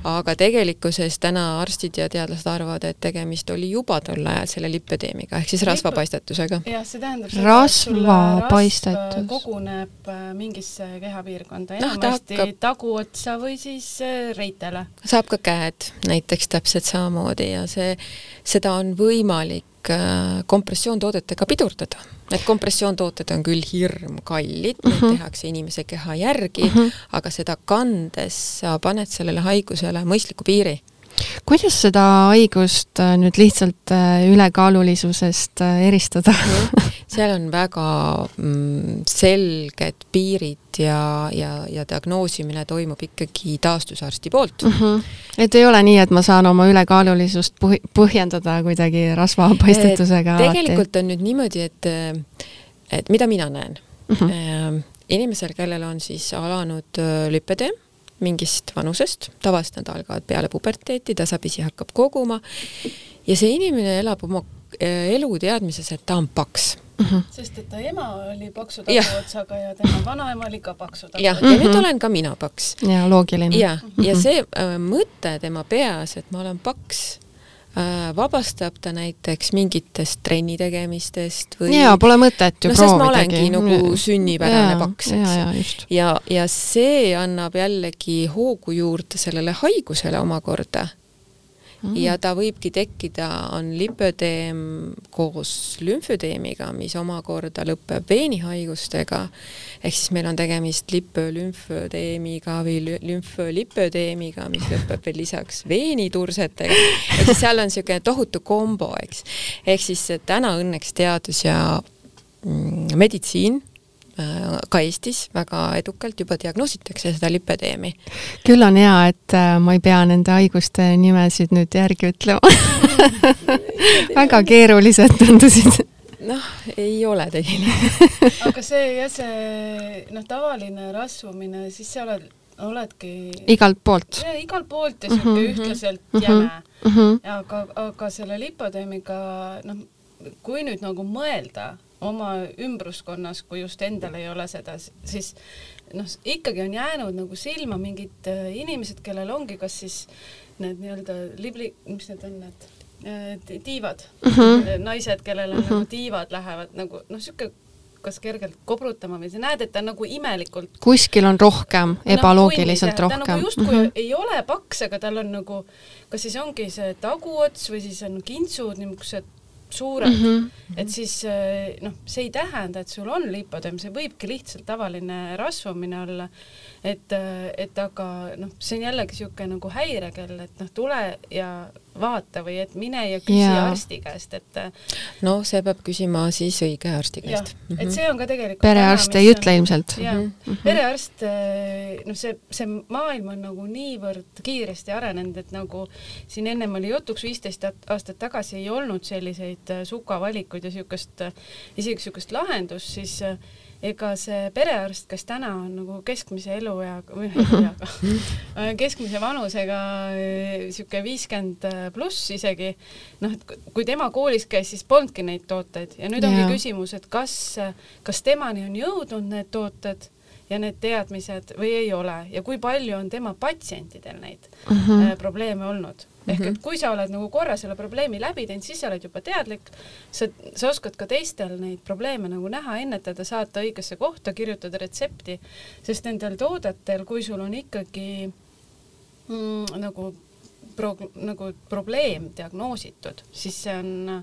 aga tegelikkuses täna arstid ja teadlased arvavad, et tegemist oli juba tol ajal selle lipödeemiga ehk siis rasvapaistetusega. jah, see tähendab Rasvapaistetus. rasv koguneb äh, mingisse kehapiirkonda, Noh, ta enamasti hakkab- taguotsa või siis reitele. saab ka käed näiteks täpselt samamoodi ja see, seda on võimalik kompressioontoodetega pidurdada. Need kompressioontooted on küll hirmkallid, neid tehakse inimese keha järgi, aga seda kandes sa paned sellele haigusele mõistliku piiri. Kuidas seda haigust äh, nüüd lihtsalt äh, ülekaalulisusest äh, eristada? seal on väga mm, selged piirid ja, ja, ja diagnoosimine toimub ikkagi taastusarsti poolt. et ei ole nii, et ma saan oma ülekaalulisust põh- põhjendada kuidagi rasvapaistetusega alati? tegelikult on nüüd niimoodi, et, et mida mina näen mm. -hmm. inimesel, kellel on siis alanud öö, lüpedeem mingist vanusest, tavaliselt nad algavad peale puberteeti, tasapisi hakkab koguma. Ja see inimene elab oma öö, elu teadmises, et ta on paks. Sest et ta ema oli paksu Jah. taguotsaga ja tema vanaema oli ka paksu jah, taguotsaga. ja nüüd olen ka mina paks. Ja loogiline. ja, ja see äh, mõte tema peas, et ma olen paks vabastab ta näiteks mingitest trenni tegemistest või jaa, pole mõtet ju no sest ma olengi nagu sünnipärane paks, ja, eks. ja ja, ja see annab jällegi hoogu juurde sellele haigusele omakorda mm.. ja ta võibki tekkida, on lipödeem koos lümfüdeemiga, mis omakorda lõpeb veenihaigustega. ehk siis meil on tegemist lipölümfödeemiga või lü- lümfölipödeemiga, mis lõpeb veel lisaks veenitursetega. ehk siis seal on niisugune tohutu kombo, eks. ehk siis täna õnneks teadus ja mm, meditsiin ka Eestis väga edukalt juba diagnoositakse seda lipödeemi. küll on hea, et äh, ma ei pea nende haiguste nimesid nüüd järgi ütlema. väga keerulised tundusid. noh, ei ole tegelikult. aga see jah, see noh, tavaline rasvumine, siis sa oled oledki igalt poolt? igalt poolt ja sihuke mm -hmm. ühtlaselt Mhm. jäme mm. -hmm. aga, aga selle lipodeemiga, noh, kui nüüd nagu mõelda oma ümbruskonnas, kui just endal ei ole seda, siis noh, ikkagi on jäänud nagu silma mingid äh, inimesed, kellel ongi kas siis need nii-öelda libli, mis need on, need äh, tiivad mm, -hmm. naised, kellel on mm -hmm. nagu tiivad lähevad nagu noh, sihuke kas kergelt kobrutama või sa näed, et ta on nagu imelikult kuskil on rohkem, ebaloogiliselt no, rohkem. ta nagu justkui mm -hmm. ei ole paks, aga tal on nagu, kas siis ongi see taguots või siis on kintsud niisugused suured mm, -hmm. et siis noh, see ei tähenda, et sul on lipodeem, see võibki lihtsalt tavaline rasvumine olla et, et aga noh, see on jällegi niisugune nagu häirekell, et noh, tule ja vaata või et mine ja küsi yeah. arsti käest, et no see peab küsima siis õige arsti käest. Mm -hmm. et see on ka tegelikult perearst ei ütle ilmselt. jah mm -hmm., perearst, noh, see, see maailm on nagu niivõrd kiiresti arenenud, et nagu siin ennem oli jutuks, viisteist aastat tagasi ei olnud selliseid sukavalikuid ja niisugust, isegi niisugust lahendust, siis ega see perearst, kes täna on nagu keskmise elueaga või elueaga, keskmise vanusega niisugune viiskümmend pluss isegi, noh, et kui tema koolis käis, siis polnudki neid tooteid ja nüüd ongi ja. küsimus, et kas, kas temani on jõudnud need tooted ja need teadmised või ei ole ja kui palju on tema patsientidel neid mm -hmm. probleeme olnud ehk et kui sa oled nagu korra selle probleemi läbi teinud, siis sa oled juba teadlik, sa, sa oskad ka teistel neid probleeme nagu näha, ennetada, saata õigesse kohta, kirjutada retsepti, sest nendel toodetel, kui sul on ikkagi mm, nagu pro-, nagu probleem diagnoositud, siis see on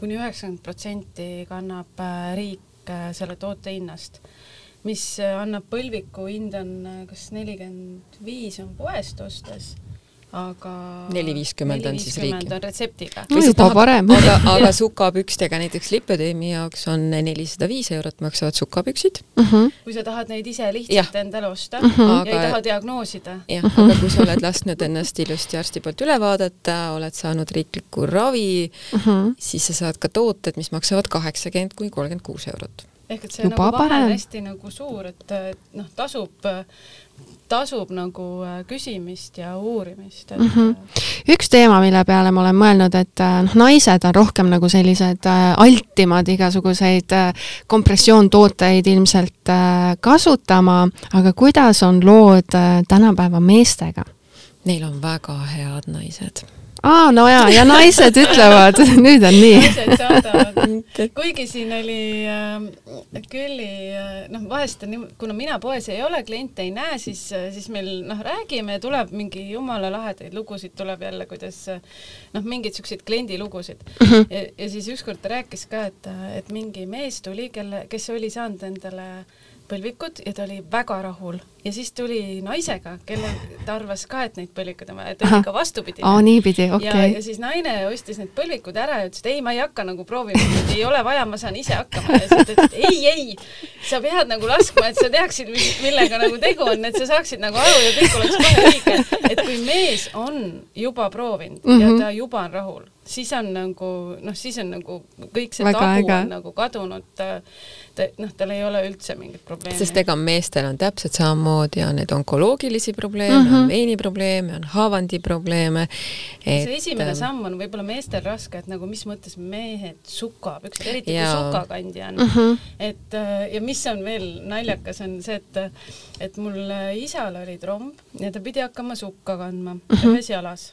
kuni üheksakümmend protsenti kannab äh, riik äh, selle toote hinnast. Mis annab põlviku hind on kas nelikümmend viis on poest ostes aga neli viiskümmend on siis riik. on retseptiga. no juba tahab, parem. aga, aga sukapükstega näiteks lipodeemi jaoks on nelisada viis eurot maksavad sukapüksid mm. -hmm. kui sa tahad neid ise lihtsalt ja. endale osta mm -hmm. ja aga, ei taha diagnoosida. jah, aga kui sa oled lasknud ennast ilusti arsti poolt üle vaadata, oled saanud riiklikku ravi mm, -hmm. siis sa saad ka tooted, mis maksavad kaheksakümmend kuni kolmkümmend kuus eurot ehk et see Juba nagu vahe on hästi nagu suur, et, et noh, tasub tasub nagu äh, küsimist ja uurimist et... mm. -hmm. üks teema, mille peale ma olen mõelnud, et äh, noh, naised on rohkem nagu sellised altimad igasuguseid kompressioontooteid ilmselt kasutama, aga kuidas on lood tänapäeva meestega? Neil on väga head naised aa, no jaa, ja naised ütlevad, nüüd on nii. naised saadavad, kuigi siin oli äh, Külli äh,, noh, vahest on nii, kuna mina poes ei ole, kliente ei näe, siis, siis meil noh, räägime, tuleb mingi jumala lahedaid lugusid tuleb jälle, kuidas noh, mingeid siukseid kliendilugusid mm. -hmm. ja, ja siis ükskord ta rääkis ka, et, et mingi mees tuli, kelle, kes oli saanud endale põlvikud ja ta oli väga rahul ja siis tuli naisega, kelle ta arvas ka, et neid põlvikuid on vaja, et oli ka vastupidi. aa, niipidi, okei okay.. ja, ja siis naine ostis need põlvikud ära ja ütles, et ei, ma ei hakka nagu proovima, et ei ole vaja, ma saan ise hakkama ja siis ta ütles, et ei, ei, sa pead nagu laskma, et sa teaksid, millega nagu tegu on, et sa saaksid nagu aru ja kõik oleks kohe õige. et kui mees on juba proovinud mm -hmm. ja ta juba on rahul, siis on nagu noh, siis on nagu kõik see tabu on nagu kadunud äh, ta noh, tal ei ole üldse mingit probleemi. sest ega meestel on täpselt samamoodi, on neid onkoloogilisi probleeme mm, -hmm. on veiniprobleeme, on haavandiprobleeme et.... see esimene ähm, samm on võib-olla meestel raske, et nagu mis mõttes mehed sukapüksed, eriti ja... kui sukakandja on mm. -hmm. et äh, ja mis on veel naljakas, on see, et et mul isal oli tromb ja ta pidi hakkama sukka kandma mm -hmm. ühes jalas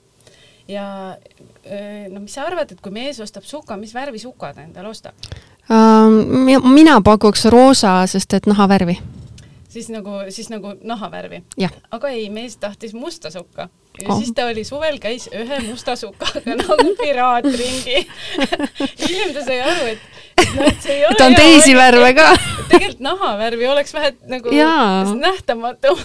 ja äh, no mis sa arvad, et kui mees ostab suka, mis värvi suka ta endale ostab? Ähm, mina pakuks roosa, sest et nahavärvi. siis nagu, siis nagu nahavärvi? aga ei, mees tahtis musta sukka ja oh. siis ta oli suvel, käis ühe musta sukaga nagu piraat ringi hiljem ta sai aru, et no ta on teisi värve ka tegelikult nahavärvi oleks vähe nagu Jaa. nähtamatu.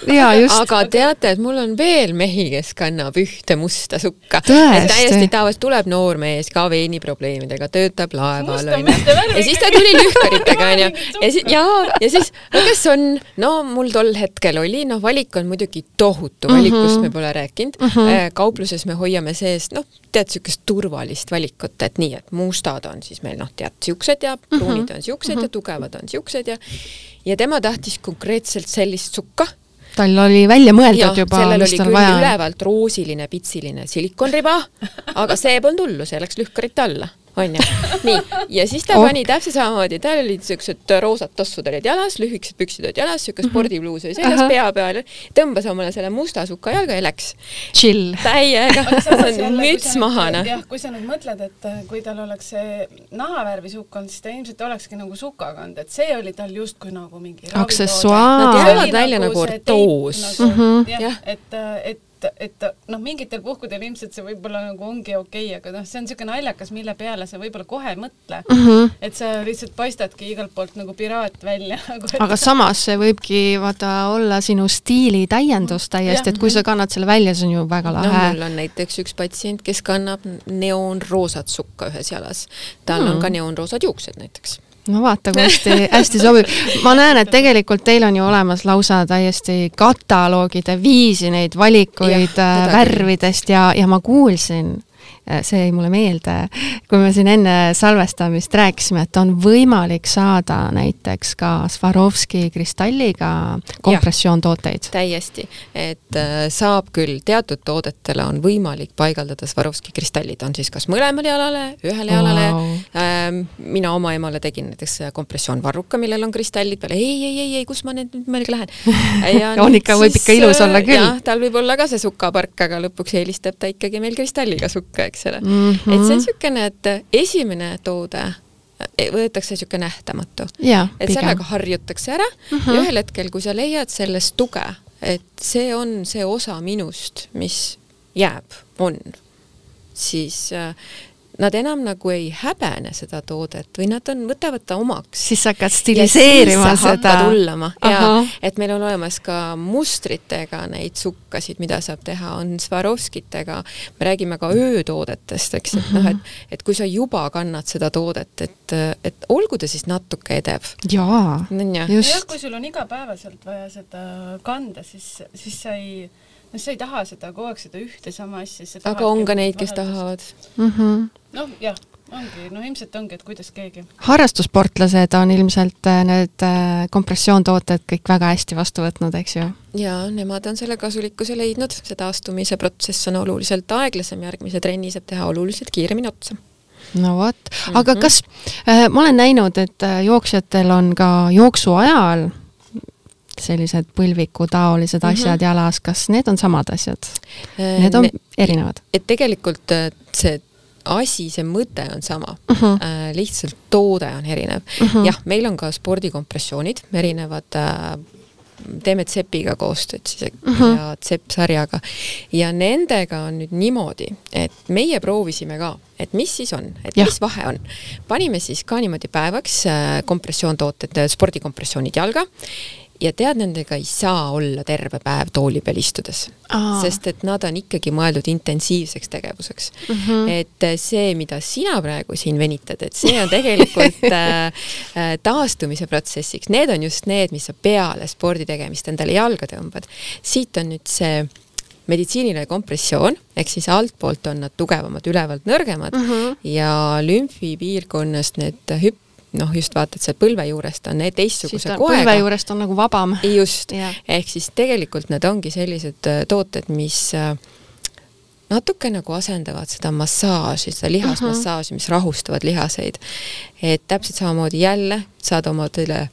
aga teate, et mul on veel mehi, kes kannab ühte musta sukka. täiesti tavaliselt tuleb noor mees ka veiniprobleemidega, töötab laeval onju. ja siis ta tuli lühkaritega onju. ja siis, jaa, ja siis, no kes on, no mul tol hetkel oli, noh, valik on muidugi tohutu, valikust mm -hmm. me pole rääkinud mm. -hmm. kaupluses me hoiame sees, noh, tead, niisugust turvalist valikut, et nii, et mustad on siis meil noh, tead, siuksed ja pruunid mm -hmm. on siuksed mm -hmm. ja tugevad on siuksed ja ja tema tahtis konkreetselt sellist sukka tal oli välja mõeldud jah, juba, mis oli tal vaja on. ülevalt roosiline pitsiline silikonriba, aga see polnud hullu, see läks lühkarite alla onju. nii, ja siis ta Oh. pani täpselt samamoodi, tal olid siuksed roosad tossud olid jalas, lühikesed püksid olid jalas, siuke spordipluus oli seljas pea peal, tõmbas omale selle musta suka jalga ja läks. chill. täiega, müts sa maha noh. jah, kui sa nüüd mõtled, et äh, kui tal oleks see nahavärvi sukk olnud, siis ta ilmselt olekski nagu suka kandnud, et see oli tal justkui nagu mingi Aksessuaar. Nad jäävad välja nagu ortoos. Mhm. jah Jah., et, et et noh, mingitel puhkudel ilmselt see võib-olla nagu ongi okei okay,, aga noh, see on niisugune naljakas, mille peale sa võib-olla kohe ei mõtle mm. -hmm. et sa lihtsalt paistadki igalt poolt nagu piraat välja nagu,. aga samas see võibki vaata olla sinu stiili täiendus täiesti, et kui sa kannad selle välja, see on ju väga no lahe mul on näiteks üks patsient, kes kannab neoonroosat sukka ühes jalas. tal mm. on ka neoonroosad juuksed näiteks. No vaata, kui hästi, hästi sobib. ma näen, et tegelikult teil on ju olemas lausa täiesti kataloogide viisi neid valikuid ja, küll. värvidest ja, ja ma kuulsin, see jäi mulle meelde, kui me siin enne salvestamist rääkisime, et on võimalik saada näiteks ka Swarovski kristalliga kompressioontooteid. täiesti, et äh, saab küll, teatud toodetele on võimalik paigaldada Swarovski kristallid, on siis kas mõlemale jalale, ühele jalale Vau. ähm,. mina oma emale tegin näiteks äh, kompressioonvarruka, millel on kristallid peal, ei, ei, ei, ei, kus ma nüüd nüüd mõelgi lähen. On ikka- võib ikka ilus olla küll. jah, tal võib olla ka see sukapark, aga lõpuks eelistab ta ikkagi meil kristalliga sukka, eks ole mm. -hmm. et see on niisugune, et esimene toode äh, võetakse niisugune nähtamatu et sellega. harjutakse ära uh -huh. ja ühel hetkel, kui sa leiad sellest tuge, et see on see osa minust, mis jääb, on, siis äh, nad enam nagu ei häbene seda toodet või nad on, võtavad ta omaks. siis sa hakkad stiliseerima seda. hullama ja et meil on olemas ka mustritega neid sukkasid, mida saab teha, on Swarovskitega, me räägime ka öötoodetest, eks, et noh, et et kui sa juba kannad seda toodet, et, et olgu ta siis natuke edev, jaa, on ju. jah, just. kui sul on igapäevaselt vaja seda kanda, siis, siis sa ei, noh, sa ei taha seda kogu aeg seda ühte sama asja. aga on ka neid, kes. tahavad. Mhm. noh, jah, ongi, no ilmselt ongi, et kuidas keegi. harrastussportlased on ilmselt äh, need äh, kompressioontooted kõik väga hästi vastu võtnud, eks ju? ja nemad on selle kasulikkuse leidnud, see taastumise protsess on oluliselt aeglasem, järgmise trenni saab teha oluliselt kiiremini otsa. no vot, aga kas äh,, ma olen näinud, et äh, jooksjatel on ka jooksu ajal sellised põlvikutaolised Mhm. asjad jalas, kas need on samad asjad? Need on erinevad? et tegelikult äh, see asi, see mõte on sama uh, Mhm. -huh. lihtsalt toode on erinev uh. -huh. jah, meil on ka spordikompressioonid, erinevad äh, teeme Tsepiga koostööd siis uh -huh. ja Tsepp sarjaga ja nendega on nüüd niimoodi, et meie proovisime ka, et mis siis on, et ja. mis vahe on. panime siis ka niimoodi päevaks äh, kompressioontooted, spordikompressioonid jalga ja tead, nendega ei saa olla terve päev tooli peal istudes sest et nad on ikkagi mõeldud intensiivseks tegevuseks mm. -hmm. et äh, see, mida sina praegu siin venitad, et see on tegelikult äh, taastumise protsessiks, need on just need, mis sa peale spordi tegemist endale jalga tõmbad. siit on nüüd see meditsiiniline kompressioon, ehk siis altpoolt on nad tugevamad, ülevalt nõrgemad mm -hmm. ja lümfipiirkonnast need hüpp, noh just vaata, et seal põlve juurest on teistsuguse koega põlve juurest on nagu vabam. just Jah., ehk siis tegelikult need ongi sellised äh, tooted, mis äh, natuke nagu asendavad seda massaaži, seda lihasmassaaži, mis rahustavad lihaseid. et täpselt samamoodi jälle saad omadele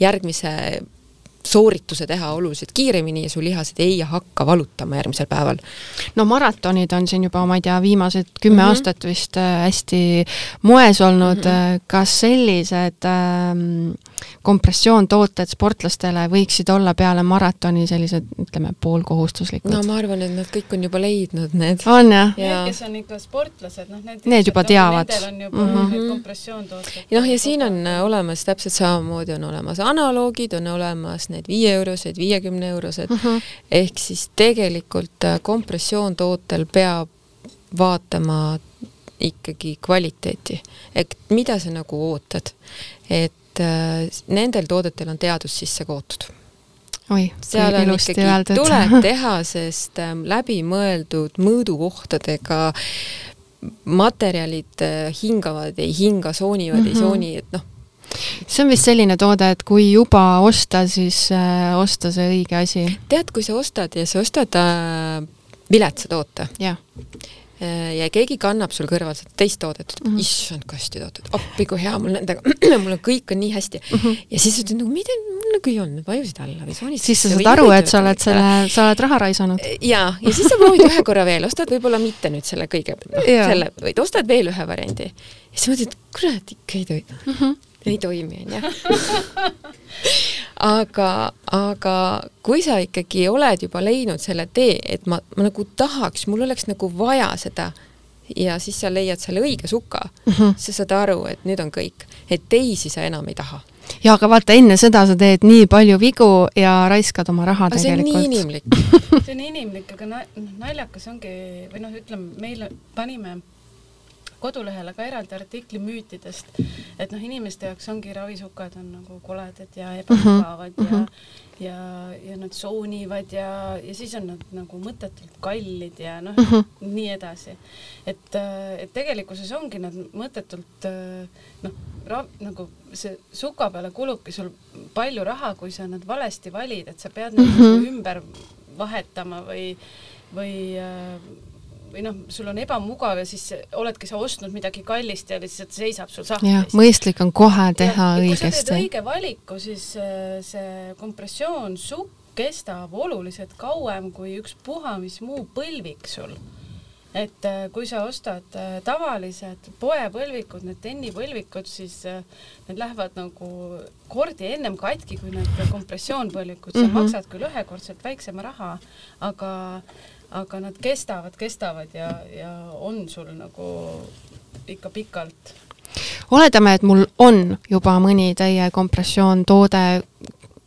järgmise soorituse teha oluliselt kiiremini ja su lihased ei hakka valutama järgmisel päeval. no maratonid on siin juba, ma ei tea, viimased kümme mm. -hmm. aastat vist äh, hästi moes olnud mm. -hmm. kas sellised ähm, kompressioontooted sportlastele võiksid olla peale maratoni sellised, ütleme, poolkohustuslikud no ma arvan, et nad kõik on juba leidnud need. on jah? Jaa. Need, kes on ikka sportlased, noh need Need juba teavad. Nendel on juba Mhm. mm -hmm. kompressioontooted. noh, ja siin on äh, olemas täpselt samamoodi on olemas analoogid, on olemas need viieeurosed, viiekümne eurosed mm, -hmm. ehk siis tegelikult äh, kompressioontootel peab vaatama ikkagi kvaliteeti, et mida sa nagu ootad, et äh, nendel toodetel on teadus sisse kootud oi, seal on ikkagi, tuleb tehasest ähm, läbimõeldud mõõdukohtadega materjalid äh, hingavad, ei hinga, soonivad mm, -hmm. ei Mhm. sooni, et noh, see on vist selline toode, et kui juba osta, siis äh, osta see õige asi. tead, kui sa ostad ja sa ostad äh, viletsa toote jah, äh, ja keegi kannab sul kõrval seda teist toodet, ütleb mm -hmm. issand, kasti tooted, appi kui hea mul nendega mul on kõik on nii hästi mm. -hmm. ja siis ütled nagu mida, mul nagu ei olnud, vajusid alla või soonisid siis sa saad aru, et sa oled selle, sa oled raha raisanud. ja, ja siis sa proovid ühe korra veel, ostad võib-olla mitte nüüd selle kõige, noh, selle, vaid ostad veel ühe variandi. ja siis mõtled, kurat, ikka ei toimi mm. -hmm. Ei toimi, onju. aga, aga kui sa ikkagi oled juba leidnud selle tee, et ma, ma nagu tahaks, mul oleks nagu vaja seda ja siis sa leiad selle õige suka mm. -hmm. sa saad aru, et nüüd on kõik, et teisi sa enam ei taha. ja aga vaata, enne seda sa teed nii palju vigu ja raiskad oma raha aga see on nii tegelikult. inimlik. see on inimlik, aga na- naljakas ongi või noh, ütleme, meil panime kodulehele ka eraldi artikli müütidest, et noh, inimeste jaoks ongi ravisukad on nagu koledad ja ebamugavad mm -hmm. ja ja, ja nad soonivad ja, ja siis on nad nagu mõttetult kallid ja noh mm -hmm. nii edasi. et, et tegelikkuses ongi nad mõttetult noh, nagu see suka peale kulubki sul palju raha, kui sa nad valesti valid, et sa pead neid mm -hmm. ümber vahetama või, või või noh, sul on ebamugav ja siis oledki sa ostnud midagi kallist ja lihtsalt seisab sul sahtlis. mõistlik on kohe teha ja, ja kui õigesti. sa teed õige valiku, siis äh, see kompressioon sukk kestab oluliselt kauem kui ükspuha mis muu põlvik sul. et äh, kui sa ostad äh, tavalised poepõlvikud, need tennipõlvikud, siis need lähevad nagu kordi ennem katki kui need kompressioonpõlvikud, sa mm. -hmm. maksad küll ühekordselt väiksema raha, aga aga nad kestavad, kestavad ja, ja on sul nagu ikka pikalt. oletame, et mul on juba mõni teie kompressioontoode,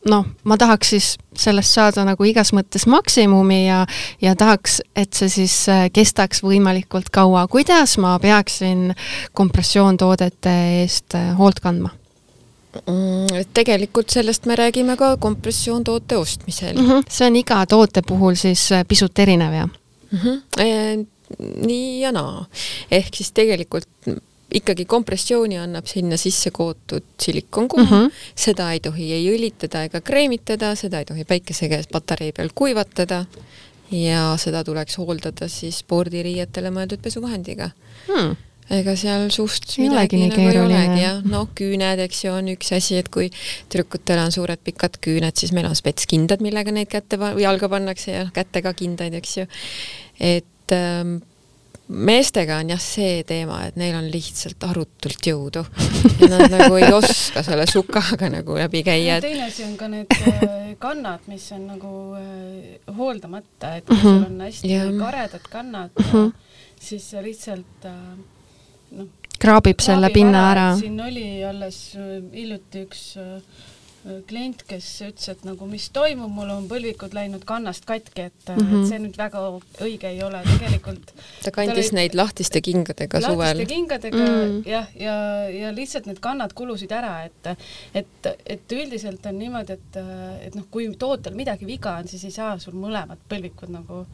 noh, ma tahaks siis sellest saada nagu igas mõttes maksimumi ja, ja tahaks, et see siis äh, kestaks võimalikult kaua. kuidas ma peaksin kompressioontoodete eest äh, hoolt kandma? Mm, tegelikult sellest me räägime ka kompressionttoote ostmisel mm. -hmm. see on iga toote puhul siis äh, pisut erinev, jah? mm. -hmm. E, nii ja naa. ehk siis tegelikult ikkagi kompressiooni annab sinna sisse kootud silikonkumm mm. -hmm. seda ei tohi ei õlitada ega kreemitada, seda ei tohi päikese käes patarei peal kuivatada ja seda tuleks hooldada siis spordiriietele mõeldud pesuvahendiga Hmm. Ega seal olegi midagi nagu ei keeruline. olegi jah, noh, küüned, eks ju, on üks asi, et kui tüdrukutel on suured pikad küüned, siis meil on spetskindad, millega neid kätte või jalga pannakse ja kätte ka kindaid, eks ju. et ähm, meestega on jah see teema, et neil on lihtsalt arutult jõudu nad nagu ei oska selle sukaga nagu läbi käia, et teine asi on ka need äh, kannad, mis on nagu äh, hooldamata, et kui sul on hästi Jah. karedad kannad äh, siis sa lihtsalt äh, noh, kraabib selle pinna ära. siin oli alles äh, hiljuti üks äh, klient, kes ütles, et nagu mis toimub, mul on põlvikud läinud kannast katki, et mm. -hmm. et see nüüd väga õige ei ole tegelikult. ta kandis oli- neid lahtiste kingadega suvel. lahtiste kingadega Mm. jah, ja, ja lihtsalt need kannad kulusid ära, et, et, et üldiselt on niimoodi, et, et noh, kui tootel midagi viga on, siis ei saa sul mõlemad põlvikud nagu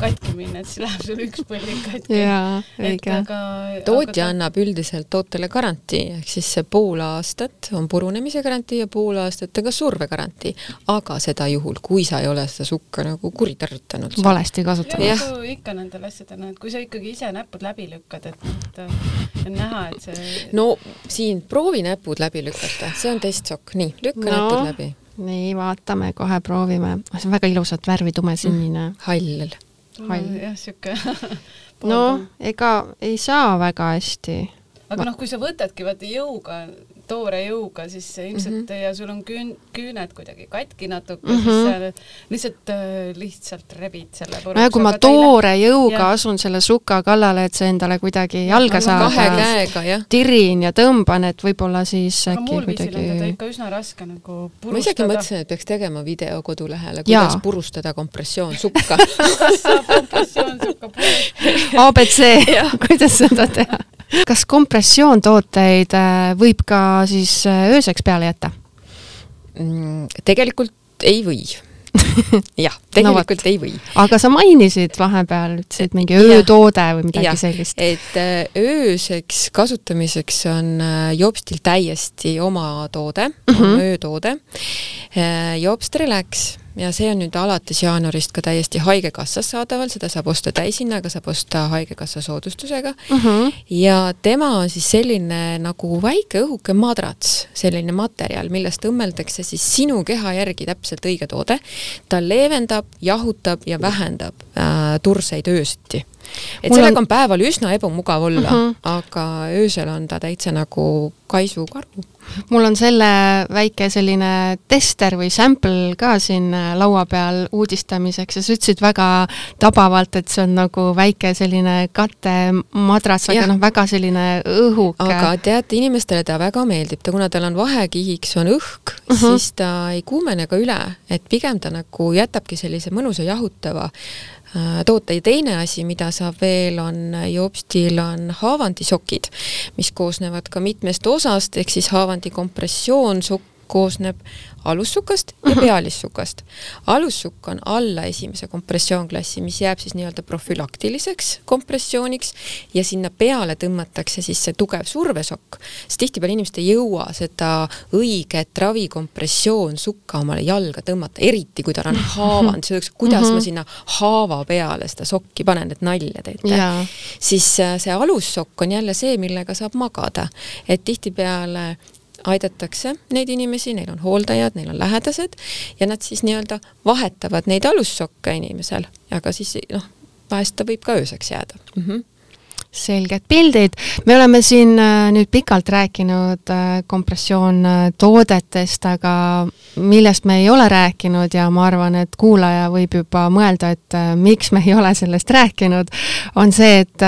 katki minna, et siis läheb sul üks põlvik katki. jaa, õige. aga tootja aga, annab üldiselt tootele garantii, ehk siis see pool aastat on purunemise garantii ja pool aastat on ka survegarantii, aga seda juhul, kui sa ei ole seda sukka nagu kuritarvitanud. valesti kasutanud. ikka nendel asjadel, et kui sa ikkagi ise näpud läbi lükkad, et, et on näha, et see no siin proovi näpud läbi lükata, see on testsokk, nii, lükka No. näpud läbi. nii, vaatame, kohe proovime. see on väga ilusat värvi, tumesinine mm.. hall. hall. jah, siuke no ega ei saa väga hästi aga noh, kui sa võtadki vaata jõuga, toore jõuga, siis ilmselt mm -hmm. ja sul on küün-, küüned kuidagi katki natuke mm, Mhm. -hmm. siis sa lihtsalt äh, lihtsalt rebid selle puruks. nojah, kui ma toore jõuga asun selle suka kallale, et see endale kuidagi jalga Aga saada kahe, käega, jah. tirin ja tõmban, et võib-olla siis äkki muul viisil on teda kuidagi ikka üsna raske nagu ma isegi purustada. mõtlesin, et peaks tegema video kodulehele, kuidas purustada kompressioonsukka kas saab kompressioon sukka purustada? abc, kuidas seda teha. Kas kompressioontooteid äh, võib ka siis äh, ööseks peale jätta? Mm, tegelikult ei või jah, tegelikult no, ei või. aga sa mainisid vahepeal, ütlesid mingi öötoode või midagi ja, sellist. et äh, ööseks kasutamiseks on Jobstil täiesti oma toode mm, -hmm. öötoode. Äh, Jobst Relax ja see on nüüd alates jaanuarist ka täiesti Haigekassas saadaval, seda saab osta täishinnaga, saab osta Haigekassa soodustusega. Mhm. -huh. ja tema on siis selline nagu väike õhuke madrats, selline materjal, millest õmmeldakse siis sinu keha järgi täpselt õige toode. ta leevendab, jahutab ja vähendab äh, turseid öösiti et Mul sellega on... on päeval üsna ebamugav olla uh, -huh. aga öösel on ta täitsa nagu kaisukaru mul on selle väike selline tester või sample ka siin äh, laua peal uudistamiseks ja sa ütlesid väga tabavalt, et see on nagu väike selline kattemadras, aga noh, väga selline õhuke. aga teate, inimestele ta väga meeldib, ta kuna tal on vahekihiks on õhk uh, -huh. siis ta ei kuumene ka üle, et pigem ta nagu jätabki sellise mõnusa jahutava toote ja teine asi, mida saab veel, on Jobstil on haavandisokid, mis koosnevad ka mitmest osast, ehk siis haavandi kompressioon, sokk koosneb alussukast ja mhm. pealissukast. alussukk on alla esimese kompressioonklassi, mis jääb siis nii-öelda profülaktiliseks kompressiooniks ja sinna peale tõmmatakse siis see tugev survesokk, sest tihtipeale inimesed ei jõua seda õiget ravikompressioonsukka omale jalga tõmmata, eriti kui tal on haavand, see oleks, kuidas mm -hmm. ma sinna haava peale seda sokki panen, et nalja teete. siis äh, see alussokk on jälle see, millega saab magada, et tihtipeale aidatakse neid inimesi, neil on hooldajad, neil on lähedased ja nad siis nii-öelda vahetavad neid alussokke inimesel, aga siis noh, vahest ta võib ka ööseks jääda mm. -hmm selged pildid. me oleme siin äh, nüüd pikalt rääkinud äh, kompressioontoodetest, aga millest me ei ole rääkinud ja ma arvan, et kuulaja võib juba mõelda, et äh, miks me ei ole sellest rääkinud, on see, et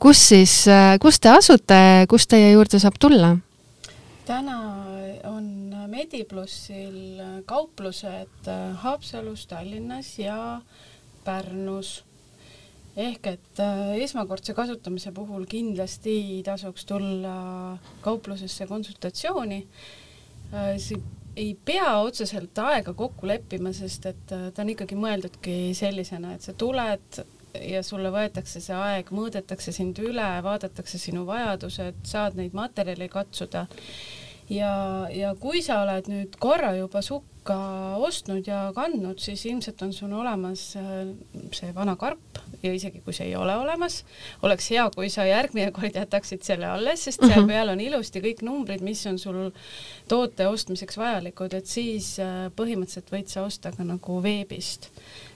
kus siis, kus te asute, kust teie juurde saab tulla? Täna on Mediplussil kauplused Haapsalus, Tallinnas ja Pärnus. ehk et äh, esmakordse kasutamise puhul kindlasti tasuks tulla kauplusesse konsultatsiooni. Äh, ei pea otseselt aega kokku leppima, sest et äh, ta on ikkagi mõeldudki sellisena, et sa tuled, ja sulle võetakse see aeg, mõõdetakse sind üle, vaadatakse sinu vajadused, saad neid materjale katsuda. ja, ja kui sa oled nüüd korra juba sukka ostnud ja kandnud, siis ilmselt on sul olemas äh, see vana karp ja isegi kui see ei ole olemas, oleks hea, kui sa järgmine kord jätaksid selle alles, sest seal mhm. peal on ilusti kõik numbrid, mis on sul toote ostmiseks vajalikud, et siis äh, põhimõtteliselt võid sa osta ka nagu veebist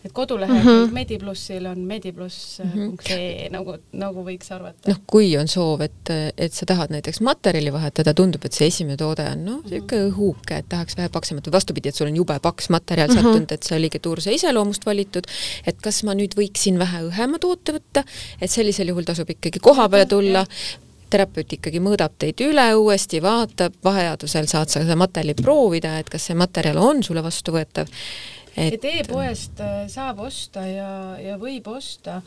et kodulehekülg mm -hmm. Mediplussil on medipluss.ee mm -hmm. nagu, nagu võiks arvata. noh, kui on soov, et, et sa tahad näiteks materjali vahetada, tundub, et see esimene toode on noh, niisugune mm -hmm. õhuke, et tahaks vähe paksemat või vastupidi, et sul on jube paks materjal mm -hmm. sattunud, et see oli keturse iseloomust valitud, et kas ma nüüd võiksin vähe õhema toote võtta, et sellisel juhul tasub ikkagi koha peale tulla, terapeut ikkagi mõõdab teid üle uuesti, vaatab, vajadusel saad sa seda materjali proovida, et kas see materjal on sulle vastuvõetav. Et, et e-poest äh, saab osta ja, ja võib osta,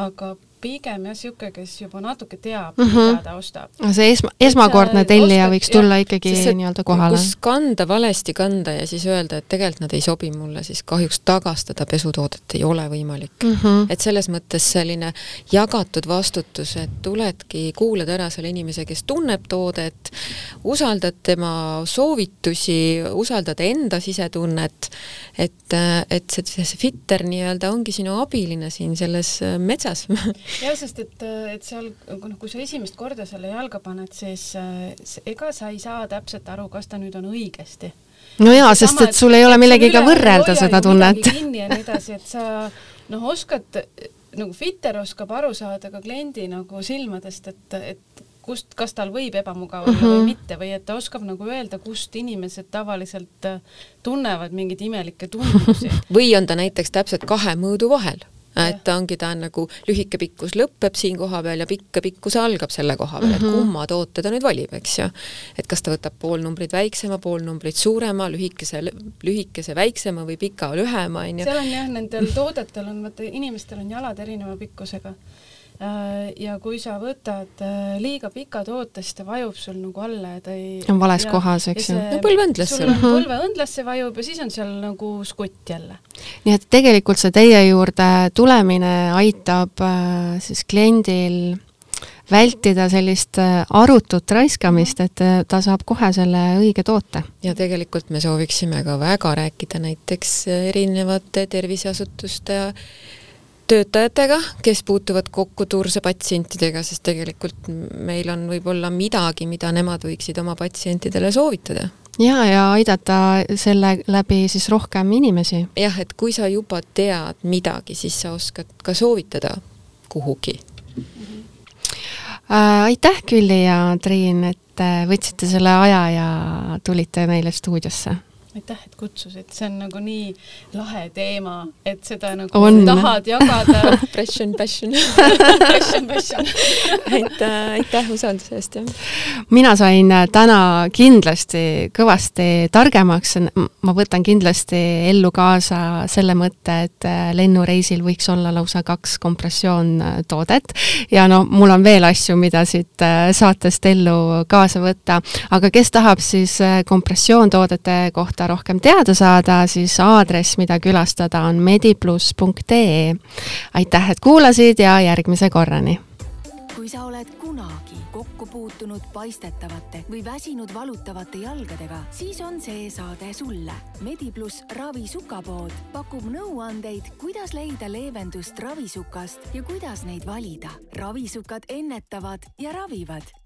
aga pigem jah, niisugune, kes juba natuke teab mm, -hmm. mida ta ostab. see esma, esmakordne tellija võiks tulla jah, ikkagi nii-öelda kohale. kus kanda, valesti kanda ja siis öelda, et tegelikult nad ei sobi mulle, siis kahjuks tagastada pesutoodet ei ole võimalik mm. -hmm. et selles mõttes selline jagatud vastutus, et tuledki, kuulad ära selle inimese, kes tunneb toodet, usaldad tema soovitusi, usaldad enda sisetunnet, et, et see, see fitter nii-öelda ongi sinu abiline siin selles metsas jah, sest et, et seal noh, kui sa esimest korda selle jalga paned, siis ega sa ei saa täpselt aru, kas ta nüüd on õigesti. no jaa, sest et sul ei ole millegagi võrrelda seda tunnet. kinni ja nii edasi, et sa noh, oskad nagu fitter oskab aru saada ka kliendi nagu silmadest, et, et kust, kas tal võib ebamugav olla mm -hmm. või mhm. mitte või et ta oskab nagu öelda, kust inimesed tavaliselt tunnevad mingeid imelikke tundusi. või on ta näiteks täpselt kahe mõõdu vahel et ongi, ta on nagu lühike pikkus lõpeb siin koha peal ja pikk pikkus algab selle koha peal mm, -hmm. et mhm. kumma toote ta nüüd valib, eks ju. et kas ta võtab pool numbrit väiksema, pool numbrit suurema, lühikese, lühikese väiksema või pika lühema, onju. seal on jah, nendel toodetel on, vaata inimestel on jalad erineva pikkusega ja kui sa võtad äh, liiga pika toote, siis ta vajub sul nagu alla ja ta ei on vales ja, kohas, eks ju. no põlveõndlasse. sul on põlveõndlasse vajub ja siis on seal nagu skutt jälle. nii et tegelikult see teie juurde tulemine aitab äh, siis kliendil vältida sellist arutut raiskamist, et ta saab kohe selle õige toote. ja tegelikult me sooviksime ka väga rääkida näiteks erinevate terviseasutuste töötajatega, kes puutuvad kokku turse patsientidega, sest tegelikult meil on võib-olla midagi, mida nemad võiksid oma patsientidele soovitada. ja, ja aidata selle läbi siis rohkem inimesi. jah, et kui sa juba tead midagi, siis sa oskad ka soovitada kuhugi mm. -hmm. Äh, aitäh, Külli ja Triin, et äh, võtsite selle aja ja tulite meile stuudiosse aitäh, et kutsusid, see on nagu nii lahe teema, et seda nagu on. tahad jagada. Passion, passion. Passion, passion. Aitäh, aitäh usalduse eest, jah. mina sain äh, täna kindlasti kõvasti targemaks, ma võtan kindlasti ellu kaasa selle mõtte, et äh, lennureisil võiks olla lausa kaks kompressioontoodet ja no mul on veel asju, mida siit äh, saatest ellu kaasa võtta, aga kes tahab siis kompressioontoodete kohta kohta rohkem teada saada, siis aadress, mida külastada, on medipluss.ee. aitäh, et kuulasid ja järgmise korrani! kui sa oled kunagi kokku puutunud paistetavate või väsinud valutavate jalgadega, siis on see saade sulle. Medipluss ravisutapood pakub nõuandeid, kuidas leida leevendust ravisukast ja kuidas neid valida. ravisukad ennetavad ja ravivad